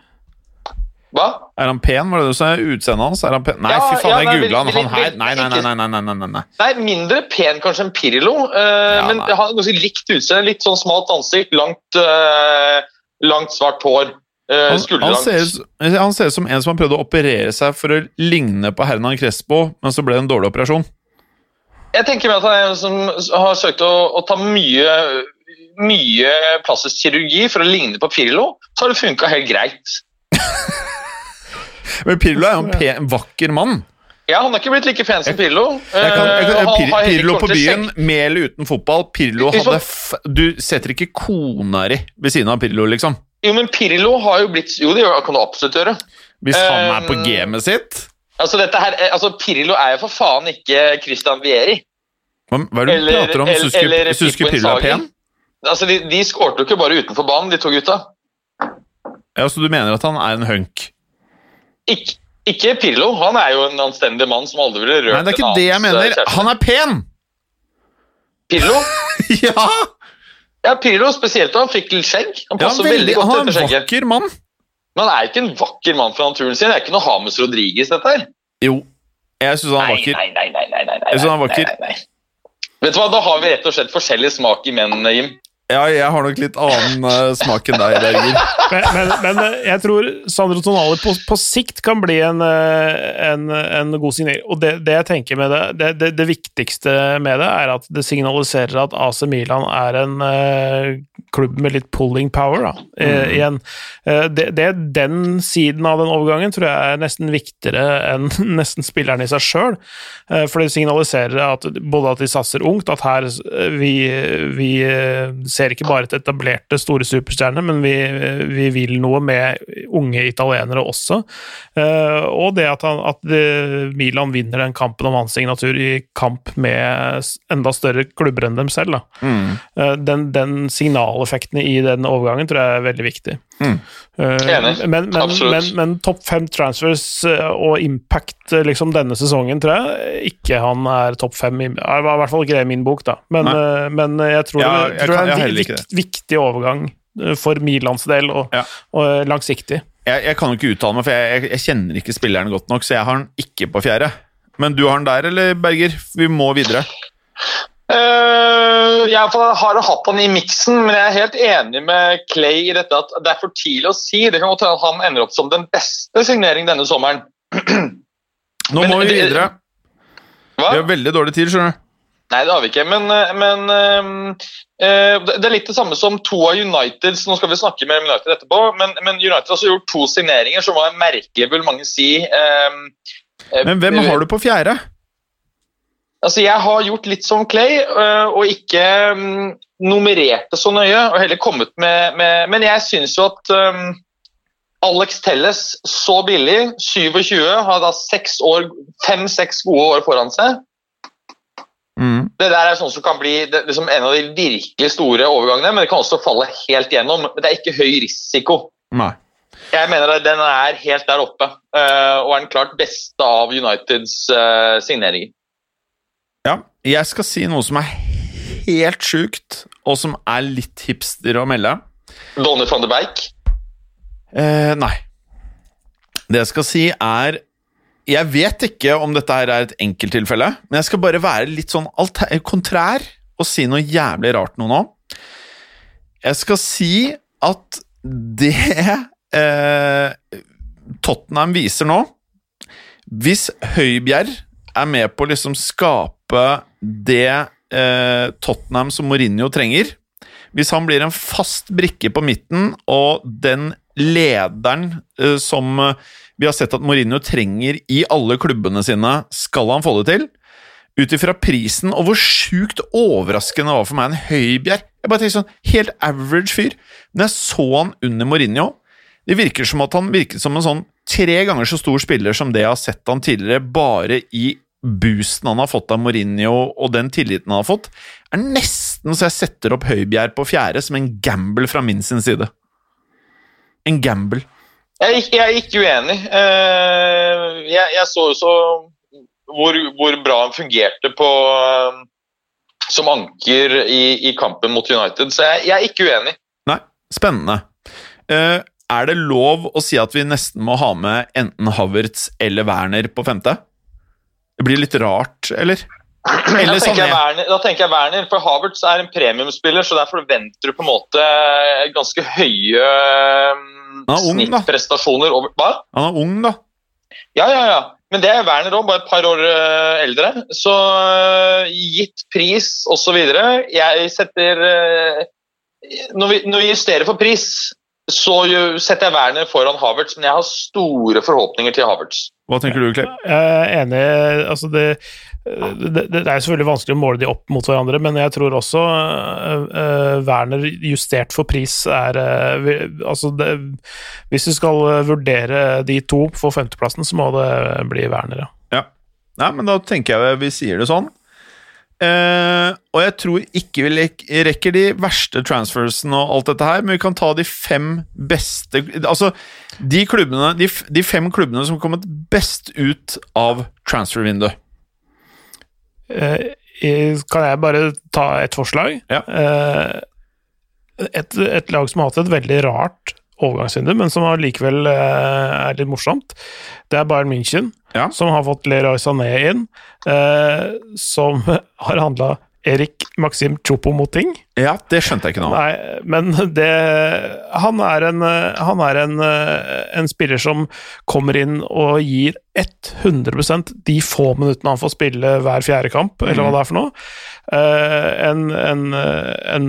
Hva? Er han pen, var det du sa? Utseendet hans? Er han pen? Nei, Ja, fy faen, ja, jeg googla han. Han her Nei, nei, nei. nei, nei, nei, nei, nei. Mindre pen kanskje enn Pirlo, uh, Ja, men han har ganske likt utseende. Litt sånn smalt ansikt, langt, uh, langt svart hår. Uh, Han, han, ser, ut- han ser ut som en som har prøvd å operere seg for å ligne på Hernan Crespo, men så ble det en dårlig operasjon. Jeg tenker meg at han er en som har søkt å, å ta mye, mye plastisk kirurgi for å ligne på Pirlo, så har det funka helt greit. Men Pirlo er jo en pen, vakker mann. Ja, Han har ikke blitt like pen som Pirlo. Jeg kan, jeg kan, eh, han Pir, Pirlo på byen, med eller uten fotball. Pirlo hadde f Du setter ikke kona di ved siden av Pirlo, liksom. Jo, men Pirlo har jo blitt Jo, det kan du absolutt gjøre. Hvis han er på Um, gamet sitt. Altså, dette her, eh, altså, Pirlo er jo for faen ikke Christian Vieri. Hva, hva er det du Eller- prater om? Syns Pippo Pirlo er pen? Altså, de, de skårte jo ikke bare utenfor banen, de to gutta. Ja, Så du mener at han er en hunk? Ikke, ikke Pirlo. Han er jo en anstendig mann som aldri ville rørt Nei, det er ikke en det jeg mener. kjæreste. Han er pen! Pirlo? ja! Ja, Pirlo spesielt. Han fikk litt skjegg. Han ja passer veldig, veldig godt han er en vakker mann. Men han er ikke en vakker mann fra naturen sin. Det er ikke noe Hames Rodriguez, dette her. Jo, jeg syns han er vakker. nei, nei, nei, nei, nei, nei, nei, nei, nei, nei. Vet du hva, Da har vi rett og slett forskjellig smak i menn, Jim. Ja, jeg har nok litt annen uh, smak enn deg, Berger. Men, men, men eh, jeg tror Sandro Tonali på, på sikt kan bli en, eh, en, en god signering. Og det, det jeg tenker med det, det, det, det viktigste med det, er at det signaliserer at AC Milan er en uh, klubb med litt pulling power, da, eh, igjen. Eh, det, det, den siden av den overgangen tror jeg er nesten viktigere enn nesten spilleren i seg sjøl. Uh, for det signaliserer at både at de satser ungt, at her vi, vi ser ikke bare til etablerte store superstjerner, men vi, vi vil noe med unge italienere også. Eh, og det at, han, at Milan vinner den kampen om hans signatur i kamp med enda større klubber enn dem selv. Mm. Eh, Den, den signaleffekten i den overgangen tror jeg er veldig viktig. Mm. Eh, Enig. Men, men, men, men topp fem transfers eh, og impact eh, liksom denne sesongen tror jeg ikke han er topp fem. i- I hvert fall ikke det i min bok, da. Men, eh, men jeg tror, Ja, det, jeg tror kan- det er en ikke vik, viktig overgang eh, for Milans del, og, Ja. og eh, langsiktig. Jeg, jeg kan jo ikke uttale meg, for jeg, jeg, jeg kjenner ikke spilleren godt nok, så jeg har den ikke på fjerde. Men du har den der, eller, Berger? Vi må videre. Eh, jeg har hatt han i miksen, men jeg er helt enig med Clay i dette at det er for tidlig å si. Det kan godt hende at han ender opp som den beste signering denne sommeren. Nå Men må vi videre. Hva? Vi har veldig dårlig tid, skjønner du. Nei, det har vi ikke. Men, eh, men uh, uh, det er litt det samme som to av Uniteds Nå skal vi snakke med United etterpå, men, men United har gjort to signeringer som var merkelige, vil mange si. eh, eh, Men hvem har du på fjerde? Altså, Jeg har gjort litt som Clay, øh, og ikke um, nummerert det så nøye. og heller kommet med, med Men jeg syns jo at um, Alex Telles, så billig, 27, har da seks år, fem-seks gode år foran seg. Mm. Det der er sånn som kan bli det, liksom en av de virkelig store overgangene, men det kan også falle helt gjennom. Men det er ikke høy risiko. Nei. Jeg mener at den er helt der oppe, uh, og er den klart beste av Uniteds uh, signeringer. Ja, jeg skal si noe som er helt sjukt, og som er litt hipster å melde. Donny van de Beik? Eh, nei. Det jeg skal si er Jeg vet ikke om dette her er et enkelttilfelle, men jeg skal bare være litt sånn kontrær og si noe jævlig rart nå nå. Jeg skal si at det eh, Tottenham viser nå Hvis Høibjerg er med på å liksom skape det eh, Tottenham som Mourinho trenger Hvis han blir en fast brikke på midten, og den lederen eh, som eh, vi har sett at Mourinho trenger i alle klubbene sine, skal han få det til? Ut ifra prisen, og hvor sjukt overraskende det var for meg en Høibjerg. Jeg bare tenkte sånn, Helt average fyr. Men jeg så han under Mourinho. Det virker som at han virket som en sånn tre ganger så stor spiller som det jeg har sett han tidligere, bare i boosten han har fått av Mourinho og den tilliten han har fått, er nesten så jeg setter opp Høibjerg på fjerde som en gamble fra min sin side. En gamble. Jeg er ikke, jeg er ikke uenig. Eh, Jeg, jeg så også hvor, hvor bra han fungerte på, eh, som anker i, i kampen mot United, så jeg, jeg er ikke uenig. Nei, spennende. Eh, er det lov å si at vi nesten må ha med enten Havertz eller Werner på femte? Det blir litt rart, eller? Eller Da tenker, jeg Werner, da tenker jeg Werner, for Havertz er en premiumspiller, så der forventer du på en måte ganske høye er snittprestasjoner. Over, hva? Han er ung, da. Ja, ja, ja. Men det er Werner òg, bare et par år eh, eldre. Så eh, gitt pris osv. Jeg setter eh, når, vi, når vi justerer for pris, så setter jeg Werner foran Havertz, men jeg har store forhåpninger til Havertz. Hva tenker du, Klepp? Jeg er enig. Altså det, det, det er selvfølgelig vanskelig å måle de opp mot hverandre, men jeg tror også øh, Werner justert for pris er uh, altså det, Hvis du skal vurdere de to for femteplassen, så må det bli Werner, ja. Ja. Nei, men da tenker jeg vi sier det sånn. Uh, og jeg tror ikke vi rekker de verste transfersene og alt dette her, men vi kan ta de fem beste Altså, de klubbene De, de fem klubbene som kommet best ut av transfervinduet. Eh, Kan jeg bare ta et forslag? Ja. Eh, Et, et lag som har hatt et veldig rart overgangsvindu, men som allikevel eh, er litt morsomt, det er Bayern München, Ja. som har fått Leroy Sané inn, eh, som har handla Erik Maxim Chopomoting. Ja, det skjønte jeg ikke av. Nei, men det Han er en, han er en, en spiller som kommer inn og gir 100 de få minuttene han får spille hver fjerde kamp, eller hva det er for noe. Eh, en, en, en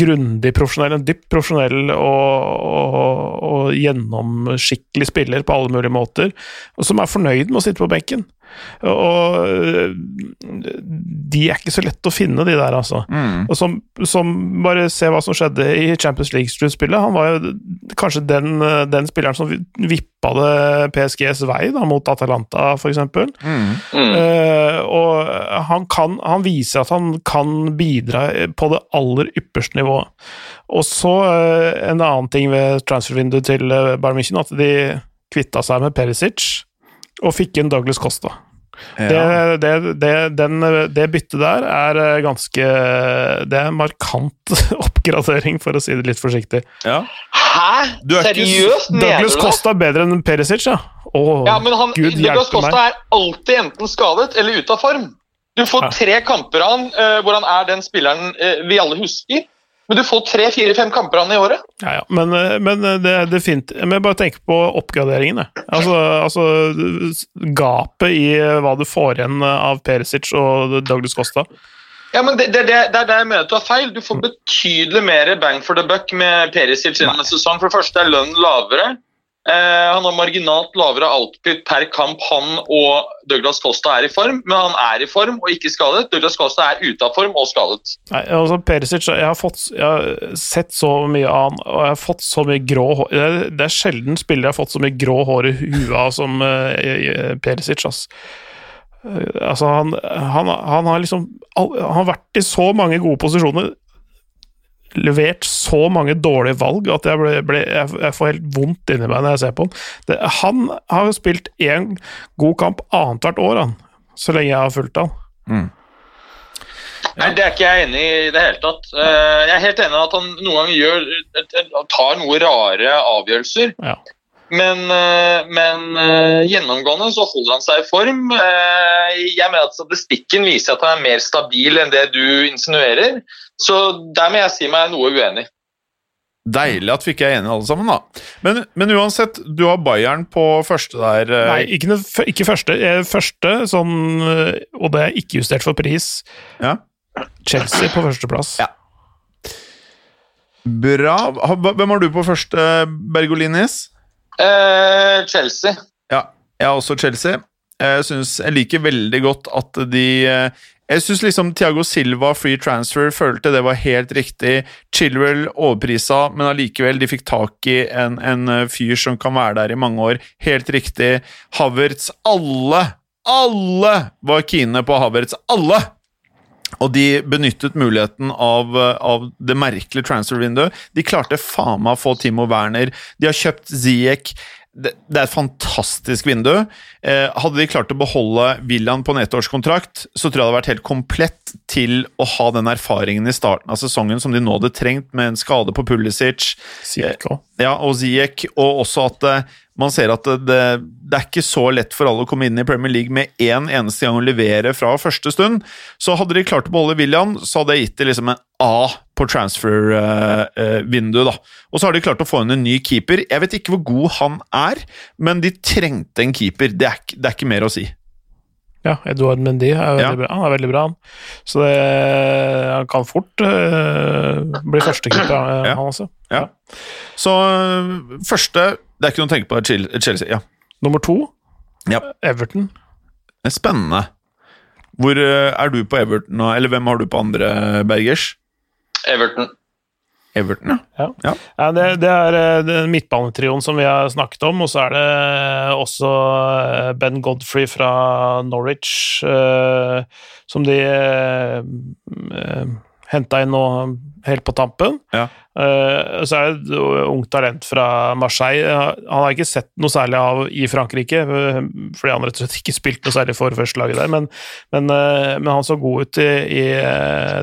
grundig profesjonell, en dypt profesjonell og, og, og gjennomskikkelig spiller på alle mulige måter, og som er fornøyd med å sitte på benken. Og øh, de er ikke så lett å finne, de der, altså. Mm. Og som, som Bare se hva som skjedde i Champions League-sluttspillet. Han var jo kanskje den, øh, den spilleren som vippa det PSGs vei da, mot Atalanta, f.eks. Mm. Mm. Uh, og han, kan, han viser at han kan bidra på det aller ypperste nivået. Og så uh, en annen ting ved transfervinduet til Bayern München, at de kvitta seg med Perisic og fikk inn Douglas Costa. Ja. Det, det, det, den, det byttet der er eh, ganske Det er en markant oppgradering, for å si det litt forsiktig. Ja. Hæ? Er Seriøst? Mener Douglas du det? Costa er bedre enn Perisic, ja. Å, Ja, men han, Gud Douglas Costa meg. er alltid enten skadet eller ute av form. Du får Ja. tre kamper av han uh, hvor han er den spilleren uh, vi alle husker. Men du får tre, fire, fem kamper an i året. Ja, ja. Men, eh, men det er fint. Men bare tenk på oppgraderingen, jeg. Altså, altså gapet i eh, hva du får igjen av Perisic og Douglas Costa. Ja, men det, det, det, det er der jeg mener du har feil. Du får betydelig mer bang for the buck med Perisic innen en sesong. For det første er lønnen lavere. Eh, han har marginalt lavere output per kamp, han og Douglas Costa er i form. Men han er i form og ikke skadet. Douglas Costa er ute av form og skadet. Nei, altså Perisic, jeg har, fått, jeg har sett så mye av han, og jeg har fått så mye grå hår Det er, sjelden spillere jeg har fått så mye grå hår i huet av som uh, Perisic. ass. Eh, altså, han, han, han har liksom Han har vært i så mange gode posisjoner, levert så mange dårlige valg, at jeg, ble, ble, jeg, jeg får helt vondt inni meg når jeg ser på han. Det, han har jo spilt én god kamp annethvert år, han, så lenge jeg har fulgt han. Nei, Det er ikke jeg enig i i det hele tatt. Eh, Jeg er helt enig i at han noen ganger gjør, tar noe rare avgjørelser. Ja. Men, eh, men eh, gjennomgående så holder han seg i form. Eh, Jeg mener at statistikken viser at han er mer stabil enn det du insinuerer. Så der må jeg si meg noe uenig. Deilig at vi ikke er enige alle sammen, da. Men, men uansett, du har Bayern på første der. eh, Nei, ikke, noe, ikke første. Eh, Første, sånn, eh, og det er ikke justert for pris. Ja. Chelsea på førsteplass. Ja. Bra. Hvem har du på første, Bergolinis? Eh, Chelsea. Ja, jeg har også Chelsea. Jeg, synes, jeg liker veldig godt at de eh, Jeg syns liksom Tiago Silva, free transfer, følte det var helt riktig. Chilwell overprisa, men allikevel, de fikk tak i en, en eh, fyr som kan være der i mange år. Helt riktig. Havertz Alle, alle var kine på Havertz. Alle! Og de benyttet muligheten av, eh, av det merkelige transfer-vinduet. De klarte faen meg å få Timo Werner. De har kjøpt Ziek. Det, det er et fantastisk vindu. Eh, hadde de klart å beholde William på en ettårskontrakt, så tror jeg det hadde vært helt komplett til å ha den erfaringen i starten av sesongen som de nå hadde trengt, med en skade på Pulisic. eh, Ja, og Ziek, og også at eh, man ser at det, det, er ikke så lett for alle å komme inn i Premier League med én eneste gang å levere fra første stund. Så hadde de klart å beholde William, så hadde jeg gitt det liksom en A på transfer-vinduet, da. Og så har de klart å få inn en ny keeper. Jeg vet ikke hvor god han er, men de trengte en keeper. Det er, det er ikke mer å si. Ja, Eduard Mendy er Ja. bra. Han er veldig bra, han. Så det, han kan fort uh, bli førstekeeper, Ja. han også. Ja. Så første Det er ikke noe å tenke på. Chelsea. Ja. Nummer to, Ja. Everton. Er spennende. Hvor øh, er du på Everton, eller hvem har du på andre, Bergers? Everton. Everton, ja. Ja. Ja, det, det er eh, den midtbanetrioen som vi har snakket om, og så er det også eh, Ben Godfrey fra Norwich, eh, som de henta inn nå helt på tampen. Ja. Uh, så er det et ungt talent fra Marseille. Han har ikke sett noe særlig av i Frankrike, eh, fordi han rett og slett ikke spilte noe særlig for førstelaget der, men, men, uh, men, han så god ut i, i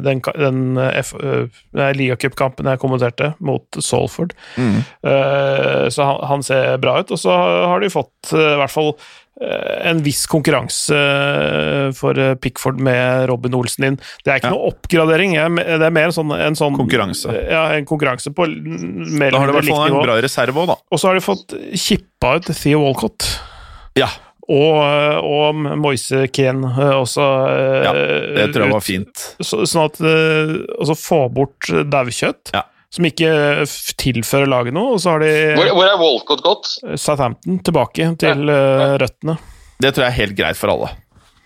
den, den uh, ligacupkampen jeg kommenterte, mot Salford. Mm. Så han, han ser bra ut, og så har de fått i hvert fall en viss konkurranse eh, for eh, Pickford med Robin Olsen inn. Det er ikke Ja. noe oppgradering, det er mer en sånn, en sånn Konkurranse. Ja, en konkurranse på mer Da har det vært i hvert fall en bra reserve òg, da. Og så har de fått kippa ut Theo Walcott. Ja, Og, og Moise Kane eh, også. eh, Ja, det tror jeg var fint. Så, sånn at eh, Altså få bort daukjøtt, Ja. Som ikke tilfører laget noe, og så har de Hvor, hvor er Walcott gått? Southampton tilbake til eh, røttene. Det tror jeg er helt greit for alle.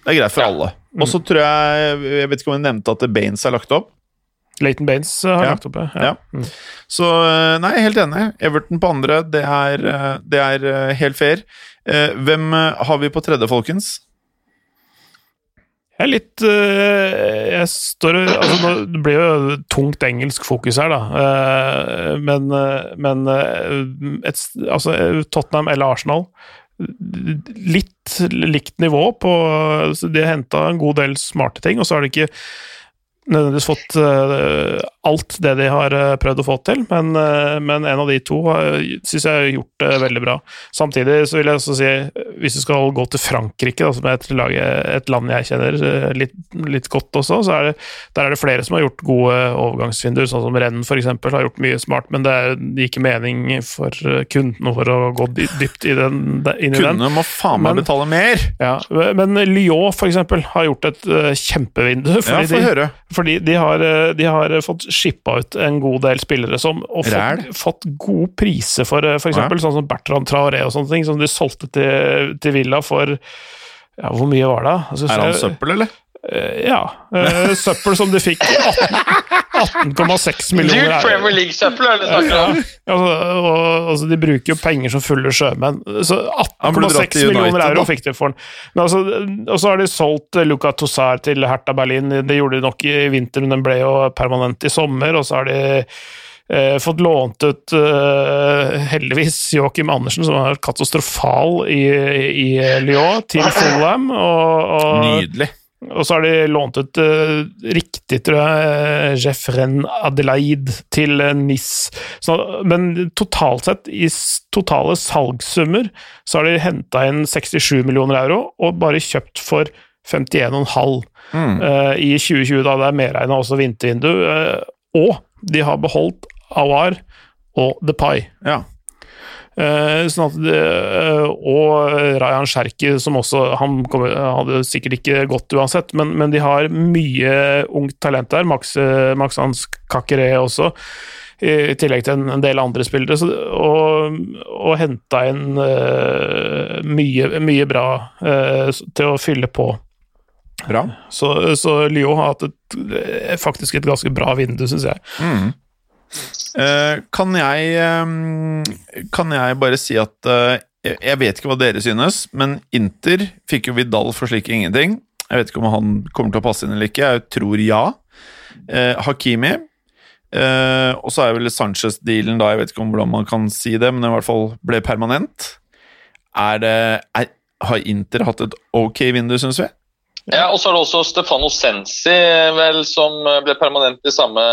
Det er greit for Ja. alle. Og så tror jeg Jeg vet ikke om jeg nevnte at Baines er lagt opp. Leighton Baines eh, har Ja. lagt opp det. Ja. Mm. Så eh, nei, helt enig. Everton på andre, det er, eh, det er eh, helt fair. Eh, Hvem eh, har vi på tredje, folkens? Jeg er litt øh, Jeg står altså, Det blir jo tungt engelsk fokus her, da. Eh, men øh, men et, altså, Tottenham eller Arsenal Litt likt nivå på De har henta en god del smarte ting, og så har de ikke nødvendigvis fått uh, alt det de har øh, prøvd å få til, men, uh, men en av de to syns jeg har gjort det veldig bra. Samtidig så vil jeg også si, hvis du skal gå til Frankrike, da, som er et, lag, et land jeg kjenner litt, litt godt også, så er det, der er det flere som har gjort gode overgangsvinduer, sånn som Renn f.eks. har gjort mye smart, men det gir ikke mening for kundene for å gå dypt i den, inn i den. Kundene må faen meg betale mer! Ja, men Lyon eksempel har gjort et kjempevindu. Ja, få høre. Fordi de, har, øh, de har fått shippa ut en god del spillere som og fått, fått gode priser for f.eks. Ja. eksempel sånn som Bertrand Traoré og sånne ting, som de solgte til, til Villa for ja, hvor mye var det? Altså, Er han søppel, eller? Øh, Ja. øh, søppel som de fikk 18 18,6 millioner Dyrt Premier League-søppel er det du snakker om. Altså, og, altså, de bruker jo penger som fulle sjømenn. Så Han burde dratt 18,6 millioner euro fikk de for den. Men altså, og så har de solgt eh, Luca Tossar til Hertha Berlin. Det gjorde de nok i vinter, men den ble jo permanent i sommer. Og så har de eh, fått lånt ut, eh, heldigvis, Joakim Andersen, som er katastrofal i, i Lyon, til Fulham. Og, og, Nydelig. Og så har de lånt ut uh, riktig, tror jeg, Jeffren Adelaide til uh, NIS. Så, men totalt sett, i totale salgssummer, så har de henta inn 67 millioner euro, og bare kjøpt for 51,5 Mm. uh, i 2020, da det er medregna også vintervindu. eh, og de har beholdt Awar og Depay. Ja. Eh, sånn det, eh, og Rayan Sherki, som også Han kom, hadde sikkert ikke gått uansett, men, men de har mye ungt talent der. Max, eh, Max Hans Kakere også, i tillegg til en, del andre spillere. Så, og, og henta inn uh, mye, mye bra uh, til å fylle på. Bra. Så, så Lyon har hatt et, faktisk et ganske bra vindu, syns jeg. Mm. Eh, kan jeg eh, Kan jeg bare si at eh, jeg- vet ikke hva dere synes, men Inter fikk jo Vidal for slik ingenting. Jeg vet ikke om han kommer til å passe inn eller ikke. Jeg tror ja. Hakimi. Og så er vel Sanchez-dealen da, jeg vet ikke om hvordan man kan si det, men den i hvert fall ble permanent. Er det er, Har Inter hatt et ok vindu, syns vi? Ja, og så er det også Stefano Sensi vel, som ble permanent i samme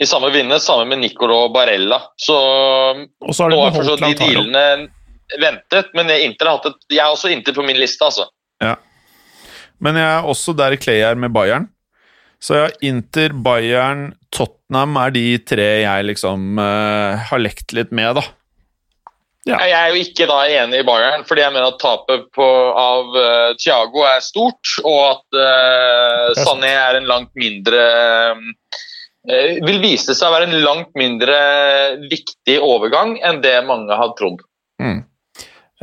i samme vinne, sammen med Nicolo Barella. Så Og så har de nå er de dealene ventet, men Inter har hatt et, jeg er også Inter på min liste, altså. Men jeg er også der Clay er med Bayern. Så ja, Inter, Bayern, Tottenham er de tre jeg liksom uh, har lekt litt med, da. Ja. Jeg er jo ikke da enig i Bayern, fordi jeg mener at tapet på, av uh, Thiago er stort, og at uh, Sané er en langt mindre eh, Vil vise seg å være en langt mindre viktig overgang enn det mange har trodd. Mm.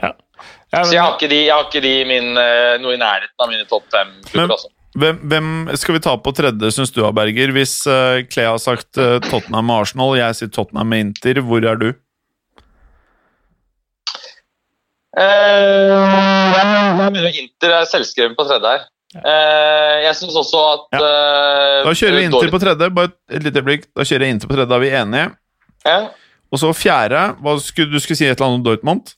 Ja, Så jeg har ikke de, har ikke de min, eh, noe i nærheten av mine topp Men- fem-klubber. Altså. Hvem, hvem skal vi ta på tredje, syns du, Berger? Hvis uh, Clay har sagt uh, Tottenham med Arsenal, jeg sier Tottenham med Inter, hvor er du? Uh, jeg mener Inter er selvskreven på tredje her. Eh, jeg syns også at ja. Da kjører vi inntil på tredje. Bare et lite øyeblikk. Da kjører jeg inntil på tredje, da er vi enige. Ja. Og så fjerde hva skulle, Du skulle si et eller annet om Dortmund?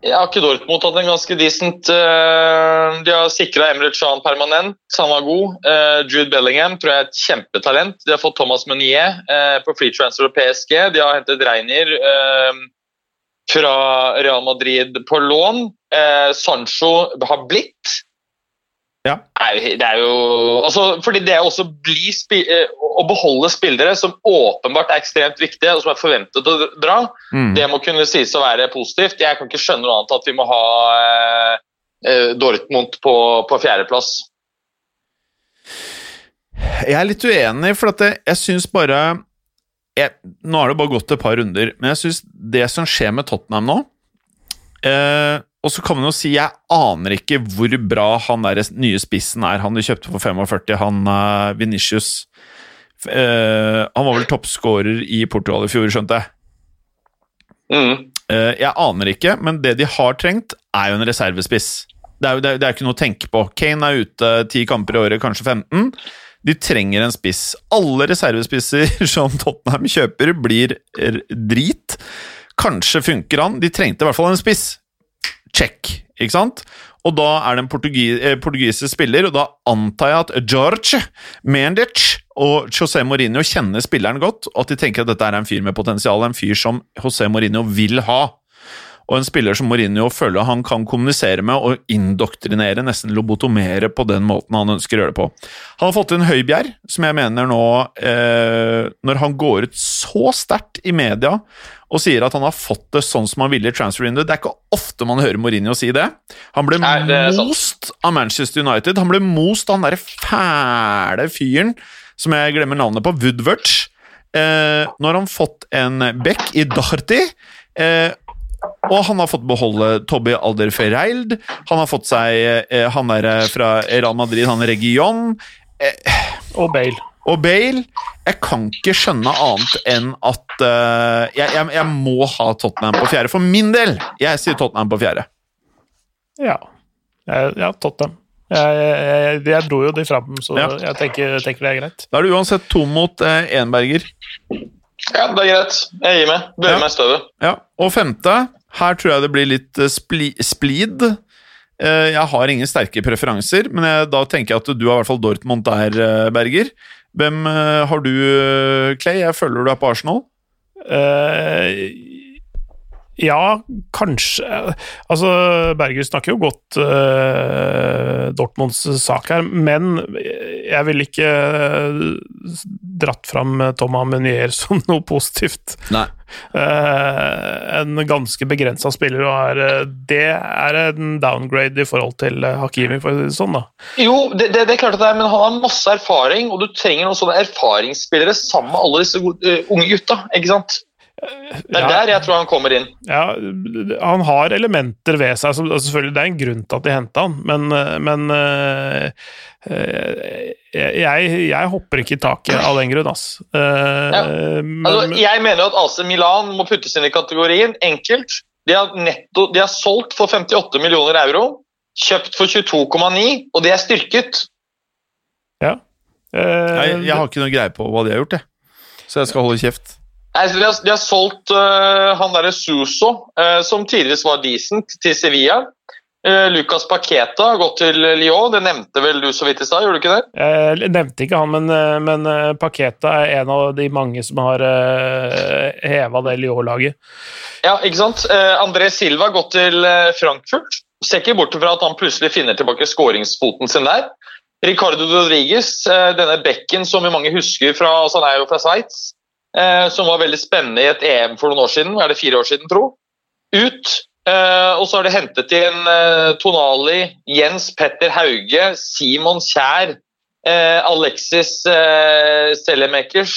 Jeg har ikke Dortmund hatt en ganske decent uh, De har sikra Emre Can permanent, han var god. Uh, Jude Bellingham tror jeg er et kjempetalent. De har fått Thomas Meunier uh, på free transfer og PSG. De har hentet Reinier eh, fra Real Madrid på lån. Eh, Sancho har blitt. Ja. Det er jo- altså, fordi det også eh, å beholde spillere som åpenbart er ekstremt viktige, og som er forventet å dra, Mm. det må kunne sies å være positivt. Jeg kan ikke skjønne noe annet at vi må ha eh, eh, Dortmund på, på fjerdeplass. Jeg er litt uenig, for at jeg, jeg syns bare jeg, Nå har det bare gått et par runder, men jeg syns det som skjer med Tottenham nå eh, Og så kan man jo si jeg aner ikke hvor bra han der nye spissen er, han de kjøpte for 45, han uh, Venitius. Uh, han var vel toppskårer i Portugal i fjor, skjønte jeg. Mm. Uh, jeg aner ikke, men det de har trengt, er jo en reservespiss. Det er jo det er, det er ikke noe å tenke på. Kane er ute ti kamper i året, kanskje 15. De trenger en spiss. Alle reservespisser som Tottenham kjøper, blir drit. Kanskje funker han. De trengte i hvert fall en spiss. Check, ikke sant? Og da er det en portugi eh, portugisisk spiller, og da antar jeg at George Mendic og José Mourinho kjenner spilleren godt, og at de tenker at dette er en fyr med potensial, en fyr som José Mourinho vil ha. Og en spiller som Mourinho føler han kan kommunisere med og indoktrinere, nesten lobotomere på den måten han ønsker å gjøre det på. Han har fått inn Høibjerg, som jeg mener nå eh, Når han går ut så sterkt i media og sier at han har fått det sånn som han ville i transfer window Det er ikke ofte man hører Mourinho si det. Han ble Nei, det most av Manchester United. Han ble most av han derre fæle fyren som jeg glemmer navnet på, Woodward. Eh, nå har han fått en back i Darty. Eh, og han har fått beholde Tobby Alderfereild. Han har fått seg eh, han der eh, fra Real Madrid, han Region. Og Bale. Og Bale Jeg kan ikke skjønne annet enn at uh, jeg, jeg, jeg må ha Tottenham på fjerde. For min del! Jeg sier Tottenham på fjerde. Ja. Ja, Tottenham. Jeg, jeg, jeg, jeg dro jo de fram, så Ja. jeg tenker, tenker det er greit. Da er det uansett to mot eh, Enberger. Ja, det er greit. Jeg gir meg. Bøyer Ja. meg i støvet. Ja, Og femte Her tror jeg det blir litt eh, spli, splid. Eh, Jeg har ingen sterke preferanser, men jeg, da tenker jeg at du har i hvert fall Dortmund der, Berger. Hvem eh, har du, eh, Clay? Jeg føler du er på Arsenal. Eh, ja, kanskje Altså, Berger snakker jo godt uh, Dortmunds sak her, men jeg ville ikke eh, dratt fram Thomas Meunier som noe positivt. Nei. Uh, en ganske begrensa spiller, og er, det er en downgrade i forhold til Hakimi, for å si det sånn. da. Jo, det, det, det er klart at det er, men han har masse erfaring, og du trenger noen sånne erfaringsspillere sammen med alle disse gode, unge gutta. ikke sant? Det er Ja. der jeg tror han kommer inn. Ja, han har elementer ved seg. Som, altså selvfølgelig, Det er en grunn til at de henta han, men, men eh, eh, jeg, jeg hopper ikke i taket av den grunn, ass. Uh, Ja. men, Altså, jeg mener jo at AC Milan må puttes inn i kategorien enkelt. De har, netto, de har solgt for 58 millioner euro, kjøpt for 22,9, og de er styrket. ja. Uh, Jeg, jeg har ikke noe greie på hva de har gjort, jeg. Så jeg skal holde kjeft. Nei, så de, har, de har solgt uh, han derre Suso, uh, som tidligere var decent, til Sevilla. Uh, Lucas Paqueta har gått til Lyon, det nevnte vel du så vidt i stad, gjorde du ikke det? Jeg nevnte ikke han, men, men Paqueta er en av de mange som har uh, heva det Lyon-laget. Ja, ikke sant? André Silva har gått til Frankfurt. Ser ikke bort fra at han plutselig finner tilbake skåringsfoten sin der. Ricardo Rodriguez, denne bekken som mange husker fra altså Han er jo fra Sveits. Eh, som var veldig spennende i et EM for noen år siden. Er det fire år siden, tro? Ut. eh, og så har de hentet inn eh, Tonali, Jens Petter Hauge, Simon Kjær, eh, Alexis eh, Sellemakers.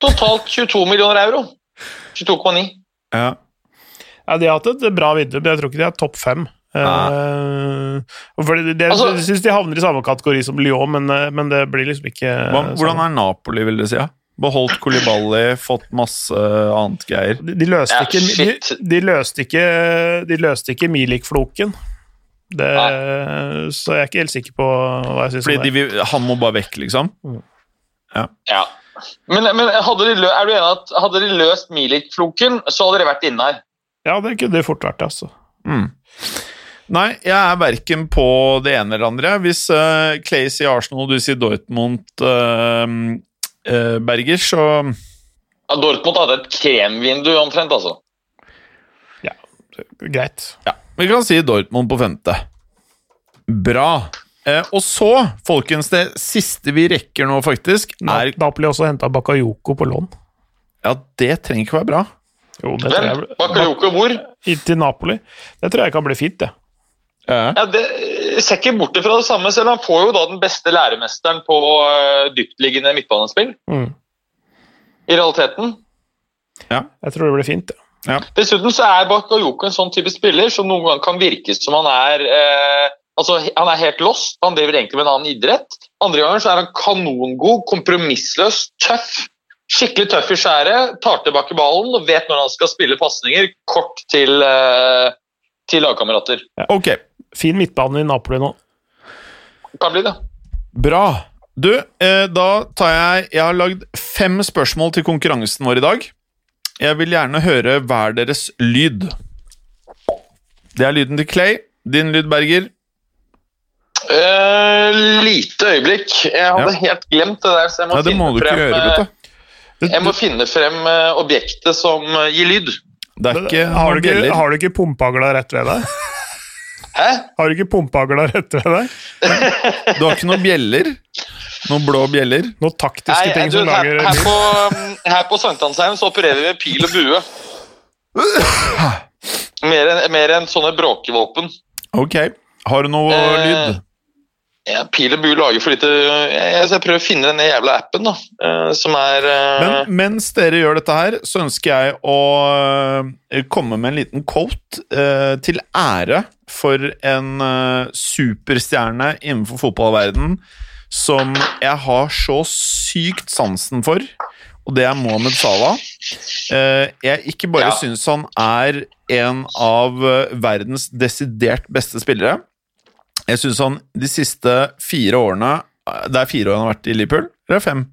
Totalt 22 millioner euro. 22,9. Ja. Ja, de har hatt et bra vindu, men jeg tror ikke de er topp fem. Uh, for det, det, Altså- jeg syns de havner i samme kategori som Lyon, men, men det blir liksom ikke hvordan er Napoli, vil du si? Ja? Beholdt Kolibali, fått masse annet greier. de, de løste Ja, ikke de, de løste ikke De løste ikke Milik-floken. Så jeg er ikke helt sikker på hva jeg syns Fordi om de, det. vil- han må bare vekk, liksom? Ja. Men, men hadde de lø er du enig at hadde de løst Milik-floken, så hadde de vært inne her? Ja, det kunne det fort vært, altså. Mm. Nei, jeg er verken på det ene eller andre. Hvis uh, Clay sier Arsenal og du sier Dortmund, eh, eh, Berger, så Ja, Dortmund hadde et kremvindu omtrent, altså. Ja, Greit. Ja, vi kan si Dortmund på femte. Bra. Eh, og så, folkens, det siste vi rekker nå, faktisk, er Napoli også henta Bakayoko på lån. Ja, det trenger ikke være bra. Jo, det Hvem? jeg Bakayoko hvor? I- Til Napoli. Det tror jeg kan bli fint, det. Ja. Ja, det ser ikke bort fra det samme, selv om han får jo da den beste læremesteren på uh, dyptliggende midtbanespill, Mm. i realiteten. Ja, Jeg tror det blir fint, Ja. Dessuten så er Bakayoko en sånn type spiller som noen ganger kan virke som han er eh, altså Han er helt lost, han driver egentlig med en annen idrett. Andre ganger så er han kanongod, kompromissløs, tøff. Skikkelig tøff i skjæret, tar tilbake ballen og vet når han skal spille pasninger kort til, eh, til lagkamerater. Ok, Fin midtbane i Napoli nå. Kan bli det. bra. Du, eh, da tar jeg Jeg har lagd fem spørsmål til konkurransen vår i dag. Jeg vil gjerne høre hver deres lyd. Det er lyden til Clay. Din lyd, Berger. Eh, lite øyeblikk. Jeg hadde Ja. helt glemt det der, så jeg må, Nei, det må finne, du ikke frem, gjøre, vet du. eh, jeg må finne frem eh, objektet som gir lyd. Det er ikke har, du ikke, har du ikke pumpagla rett ved deg? Hæ? Har du ikke pumpehagla rett ved deg? Du har ikke noen bjeller? Noen blå bjeller? Noen taktiske Nei, ting du, som her, lager her på, um, her på Sankthansheim så opererer vi med pil og bue. Mer enn en sånne bråkevåpen. Ok. Har du noe Eh, lyd? Ja, pil og bue lager for lite Jeg jeg prøver å finne denne jævla appen, da. eh, Som er eh, Men mens dere gjør dette her, så ønsker jeg å eh, komme med en liten quote eh, til ære for en eh, superstjerne innenfor fotballverden som jeg har så sykt sansen for, og det er Mohammed Salah. Eh, jeg ikke bare Ja. syns han er en av verdens desidert beste spillere. Jeg syns han de siste fire årene Det er fire år han har vært i Liverpool? Eller fem?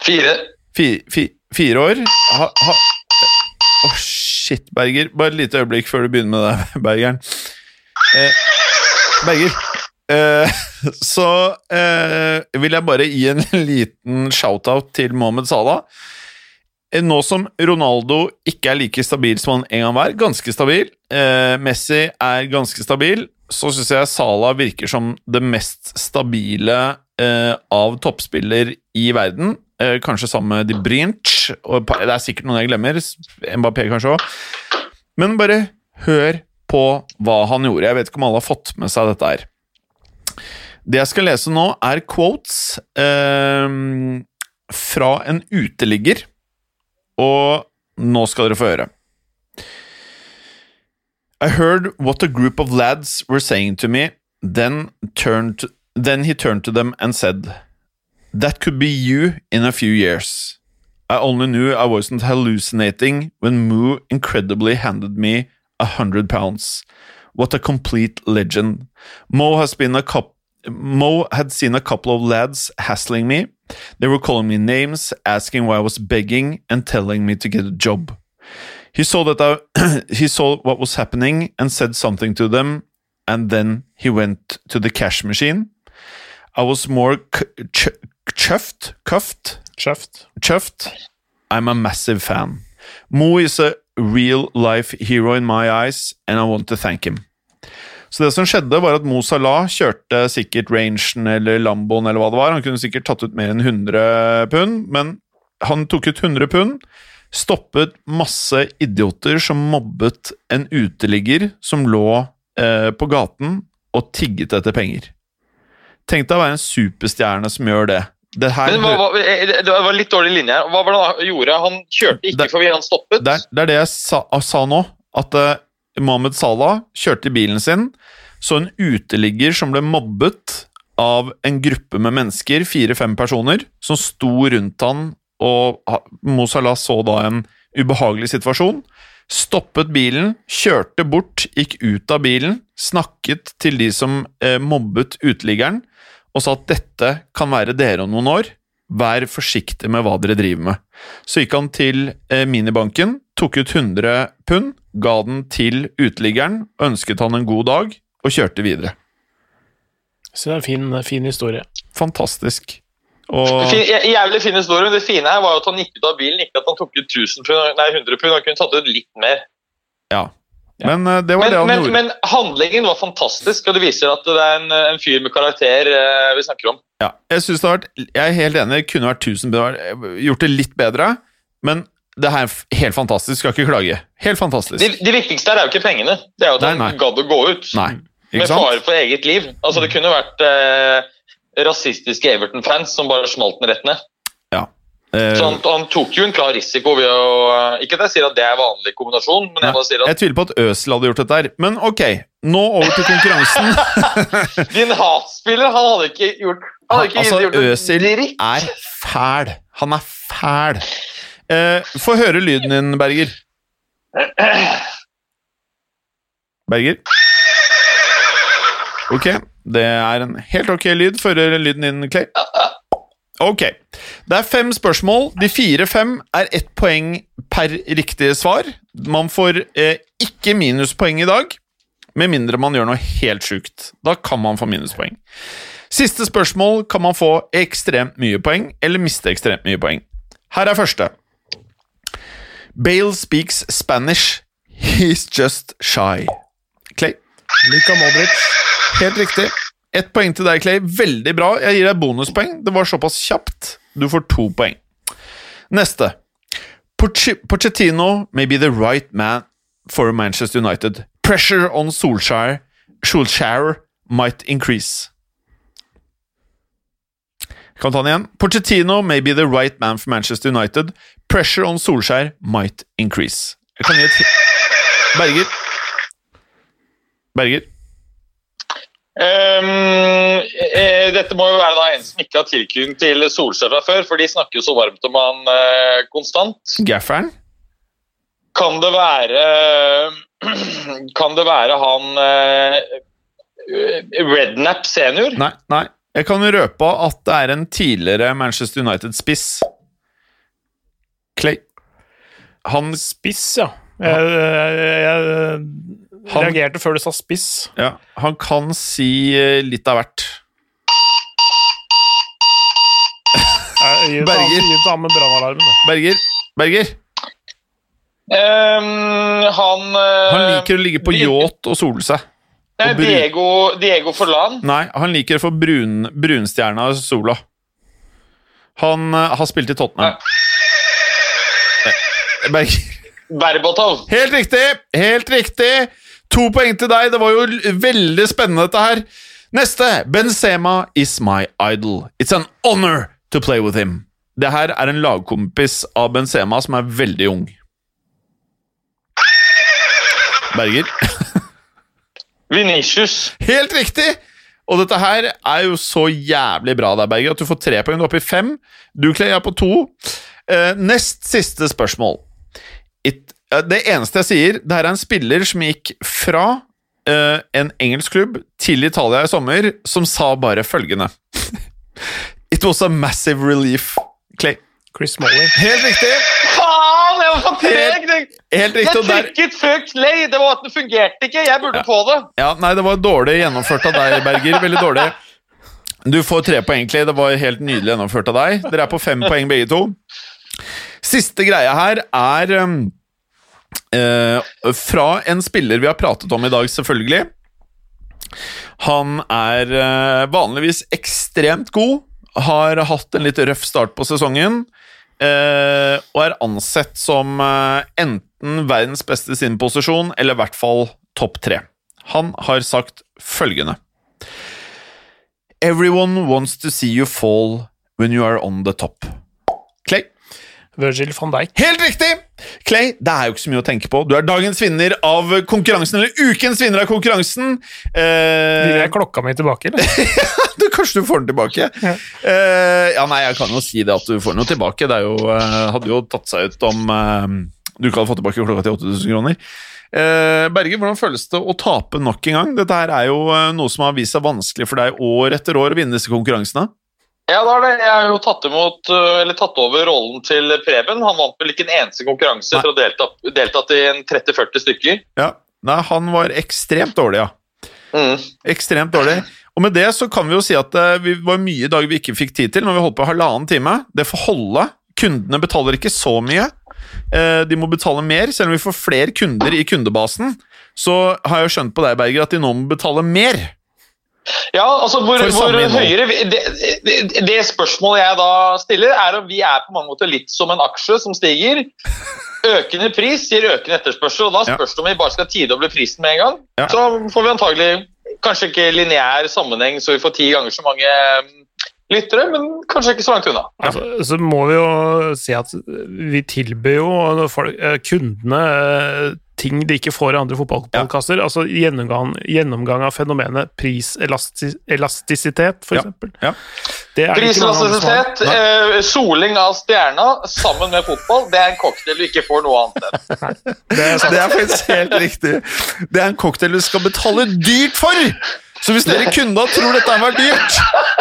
fire. Fire, fi, fire år ha, ha. Åh, shit, Berger. Bare et lite øyeblikk før du begynner med det, Bergeren. Eh, Berger. Eh, så eh, vil jeg bare gi en liten shout-out til Mohammed Salah. Eh, Nå som Ronaldo ikke er like stabil som han en gang var, ganske stabil, eh, Messi er ganske stabil, så syns jeg Salah virker som det mest stabile eh, av toppspiller i verden. Eh, kanskje sammen med De Brinch, og det er sikkert noen jeg glemmer. Mbappé kanskje òg. Men bare hør på hva han gjorde. Jeg vet ikke om alle har fått med seg dette her. Det jeg skal lese nå, er quotes eh, fra en uteligger, og nå skal dere få høre. I heard what a group of lads were saying to me, then turned then he turned to them and said, That could be you in a few years. I only knew I wasn't hallucinating when Moo incredibly handed me a hundred pounds. What a complete legend. Mo has been a cup Mo had seen a couple of lads hassling me. They were calling me names, asking why I was begging, and telling me to get a job. He saw that I, he saw what was happening and said something to them, and then he went to the cash machine. I was more ch- chuffed, cuffed, chuffed. chuffed. I'm a massive fan. Mo is a real life hero in my eyes, and I want to thank him. Så det som skjedde, var at Mo Salah kjørte sikkert Rangen eller Lamboen eller hva det var. Han kunne sikkert tatt ut mer enn 100 pund, men han tok ut 100 pund, stoppet masse idioter som mobbet en uteligger som lå eh, på gaten og tigget etter penger. Tenk deg å være en superstjerne som gjør det. Det her Men hva, hva, eh, det var litt dårlig linje her. Hva var det han gjorde? Han kjørte ikke der, forbi, han stoppet. det, er, det er det jeg sa, sa nå, at uh, Mohammed Salah kjørte i bilen sin, så en uteligger som ble mobbet av en gruppe med mennesker, fire-fem personer, som sto rundt han, og Mo Salah så da en ubehagelig situasjon, Stoppet bilen, kjørte bort, gikk ut av bilen, snakket til de som eh, mobbet uteliggeren, og sa at dette kan være dere om noen år. Vær forsiktig med hva dere driver med. Så gikk han til eh, minibanken, tok ut 100 pund, ga den til uteliggeren, ønsket han en god dag, og kjørte videre. Så det er en fin, fin historie. Fantastisk. Og Fin, jævlig fin historie, men det fine her var jo at han gikk ut av bilen, ikke at han tok ut 1000 pund, nei 100 pund, han kunne tatt ut litt mer. ja. Men eh, det var Men, det han men, gjorde. men handlingen var fantastisk, og det viser at det er en, en fyr med karakter eh, vi snakker om. Ja, jeg, synes det har vært, jeg er helt enig, det kunne vært 1000 pund, gjort det litt bedre, men det her er helt fantastisk, skal ikke klage. Helt fantastisk. Det, det viktigste her er jo ikke pengene, det er jo at Nei, han gadd å gå ut. Nei, Med fare for eget liv. Altså Det kunne vært eh, rasistiske Everton-fans som bare smalt den rett ned. Ja. Uh, Så han, han tok jo en klar risiko ved å Ikke at jeg sier at det er vanlig kombinasjon, men jeg bare sier at jeg tviler på at Øsel hadde gjort dette her, men ok, nå over til konkurransen. din hatspiller, han hadde ikke gjort han hadde ikke altså, gjort Øsil dritt. er fæl. Han er fæl. Uh, Få høre lyden din, Berger. Berger? Ok, det er en helt ok lyd. Fører lyden inn, Clay. Ok. Det er fem spørsmål. De fire-fem er ett poeng per riktige svar. Man får eh, ikke minuspoeng i dag, med mindre man gjør noe helt sjukt. Da kan man få minuspoeng. Siste spørsmål kan man få ekstremt mye poeng, eller miste ekstremt mye poeng. Her er første. Bale speaks Spanish. He's just shy. Clay. Luka Modric. Helt riktig. Ett poeng til deg, Clay. Veldig bra. Jeg gir deg bonuspoeng. Det var såpass kjapt. Du får to poeng. Neste. Pochettino may be the right man for Manchester United. Pressure on Solskjær, Solskjær might increase. Kan ta den igjen. Pochettino may be the right man for Manchester United. Pressure on Solskjær might increase. Jeg kan gi et Berger. Berger. Ehm, eh, dette må jo være da en som ikke har tilknytning til Solskjær fra før, for de snakker jo så varmt om han eh, konstant. Gafferen. Kan det være Kan det være han eh, Rednap senior? Nei, nei. Jeg kan røpe at det er en tidligere Manchester United-spiss. Clay. Han Spiss, ja. Jeg, jeg, jeg Han- reagerte før du sa spiss. Ja, han kan si eh, litt av hvert. Berger. Berger. Berger. Berger. Ehm, han uh, Han liker å ligge på yacht og sole seg. nei, Diego, Diego Forlan. Nei, han liker å få brun, brunstjerna sola. Han uh, har spilt i Tottenham. Eh, Berger. Berbatov. Helt riktig! Helt riktig! To poeng til deg. Det var jo veldig spennende, dette her. Neste. Benzema is my idol. It's an honor to play with him. Det her er en lagkompis av Benzema som er veldig ung. Berger. Venitius. Helt riktig! Og dette her er jo så jævlig bra der, Berger, at du får tre poeng. Du er oppe i fem. Du, Clay, er på to. Eh, nest siste spørsmål. It, det eneste jeg sier, det her er en spiller som gikk fra uh, en engelsk klubb til Italia i sommer, som sa bare følgende It was a massive relief. Clay. Chris Molly. Helt riktig! Faen, jeg var for treg! Det- Helt Jeg riktig, trykket før Clay. Det var at det fungerte ikke. Jeg burde få det. Ja, nei, det var dårlig gjennomført av deg, Berger. Veldig dårlig. Du får tre poeng, Clay. Det var helt nydelig gjennomført av deg. Dere er på fem poeng, begge to. Siste greia her er um, fra en spiller vi har pratet om i dag, selvfølgelig. Han er eh, vanligvis ekstremt god. Har hatt en litt røff start på sesongen. eh, og er ansett som eh, enten verdens beste i sin posisjon, eller i hvert fall topp tre. Han har sagt følgende Everyone wants to see you fall when you are on the top. Virgil van Dijk. Helt riktig! Clay, det er jo ikke så mye å tenke på. Du er dagens vinner av konkurransen, eller ukens vinner av konkurransen. Vil Eh, jeg klokka mi tilbake, eller? du, kanskje du får den tilbake? Ja. Eh, ja, nei, jeg kan jo si det at du får den tilbake. Det jo, eh, hadde jo tatt seg ut om, eh, du ikke hadde fått tilbake klokka til 8000 kroner. Berge, Berger, hvordan føles det å tape nok en gang? Dette her er jo eh, noe som har vist seg vanskelig for deg år etter år å vinne disse konkurransene. Ja, det er det. Jeg har jo tatt, imot, øh, eller tatt over rollen til Preben. Han vant vel ikke en eneste konkurranse etter å ha deltatt, deltatt i en 30-40 stykker. Ja, Nei, han var ekstremt dårlig, ja. Mm. Ekstremt dårlig. Og med det så kan vi jo si at det var mye i dag vi ikke fikk tid til, når vi holdt på halvannen time. Det får holde. Kundene betaler ikke så mye. Eh, De må betale mer, selv om vi får flere kunder i kundebasen. Så har jeg jo skjønt på deg, Berger, at de nå må betale mer. Ja, altså hvor, hvor høyere det, det, det spørsmålet jeg da stiller, er om vi er på mange måter litt som en aksje som stiger. Økende pris gir økende etterspørsel, og da spørs det om vi bare skal tidoble prisen med en gang. Ja. Så får vi antagelig kanskje ikke lineær sammenheng så vi får ti ganger så mange mm, lyttere, men kanskje ikke så langt unna. Altså, så må vi jo si at vi tilbyr jo folk, eh, kundene eh, ting de ikke får i andre fotballpodkaster. Altså gjennomgang, gjennomgang av fenomenet priselastisitet, for eksempel. Ja. Er har. Priselastisitet, eh, soling av stjerna sammen med fotball, det er en cocktail du ikke får noe annet enn. Det er. Det er faktisk helt riktig. Det er en cocktail du skal betale dyrt for! Så hvis dere kunder tror dette har vært dyrt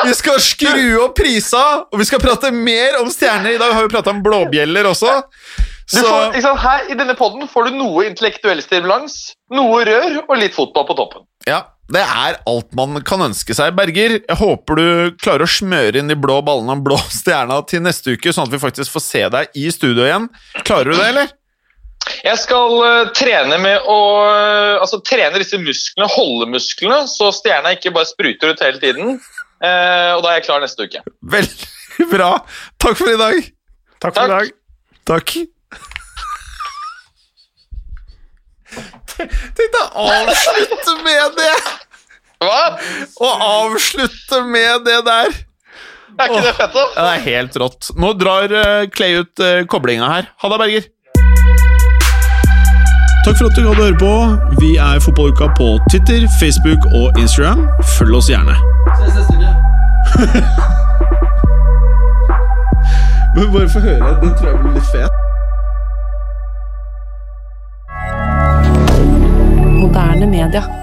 Vi skal skru opp prisa, og vi skal prate mer om stjerner. I dag har vi prata om blåbjeller også. Du Så får, ikke sant, her I denne podden får du noe intellektuell stimulans, noe rør og litt fotball på toppen. ja, det er alt man kan ønske seg. Berger, jeg håper du klarer å smøre inn de blå ballene og blå stjerna til neste uke, sånn at vi faktisk får se deg i studio igjen. Klarer du det, eller? Jeg skal uh, trene med å uh, altså, trene disse musklene, holde musklene, så stjerna ikke bare spruter ut hele tiden. Uh, og da er jeg klar neste uke. Veldig bra. Takk for i dag. Takk for i dag. Takk. Tenk deg å avslutte med det! Hva? Å avslutte med det der! Er ikke det fett, da? Ja, det er helt rått. Nå drar uh, Clay ut uh, koblinga her. Ha det, Berger. Takk for at du hadde høre på. Vi er Fotballuka på Twitter, Facebook og Instagram. Følg oss gjerne. Ses neste uke. Men bare få høre. Den tror jeg blir litt fet. Moderne media.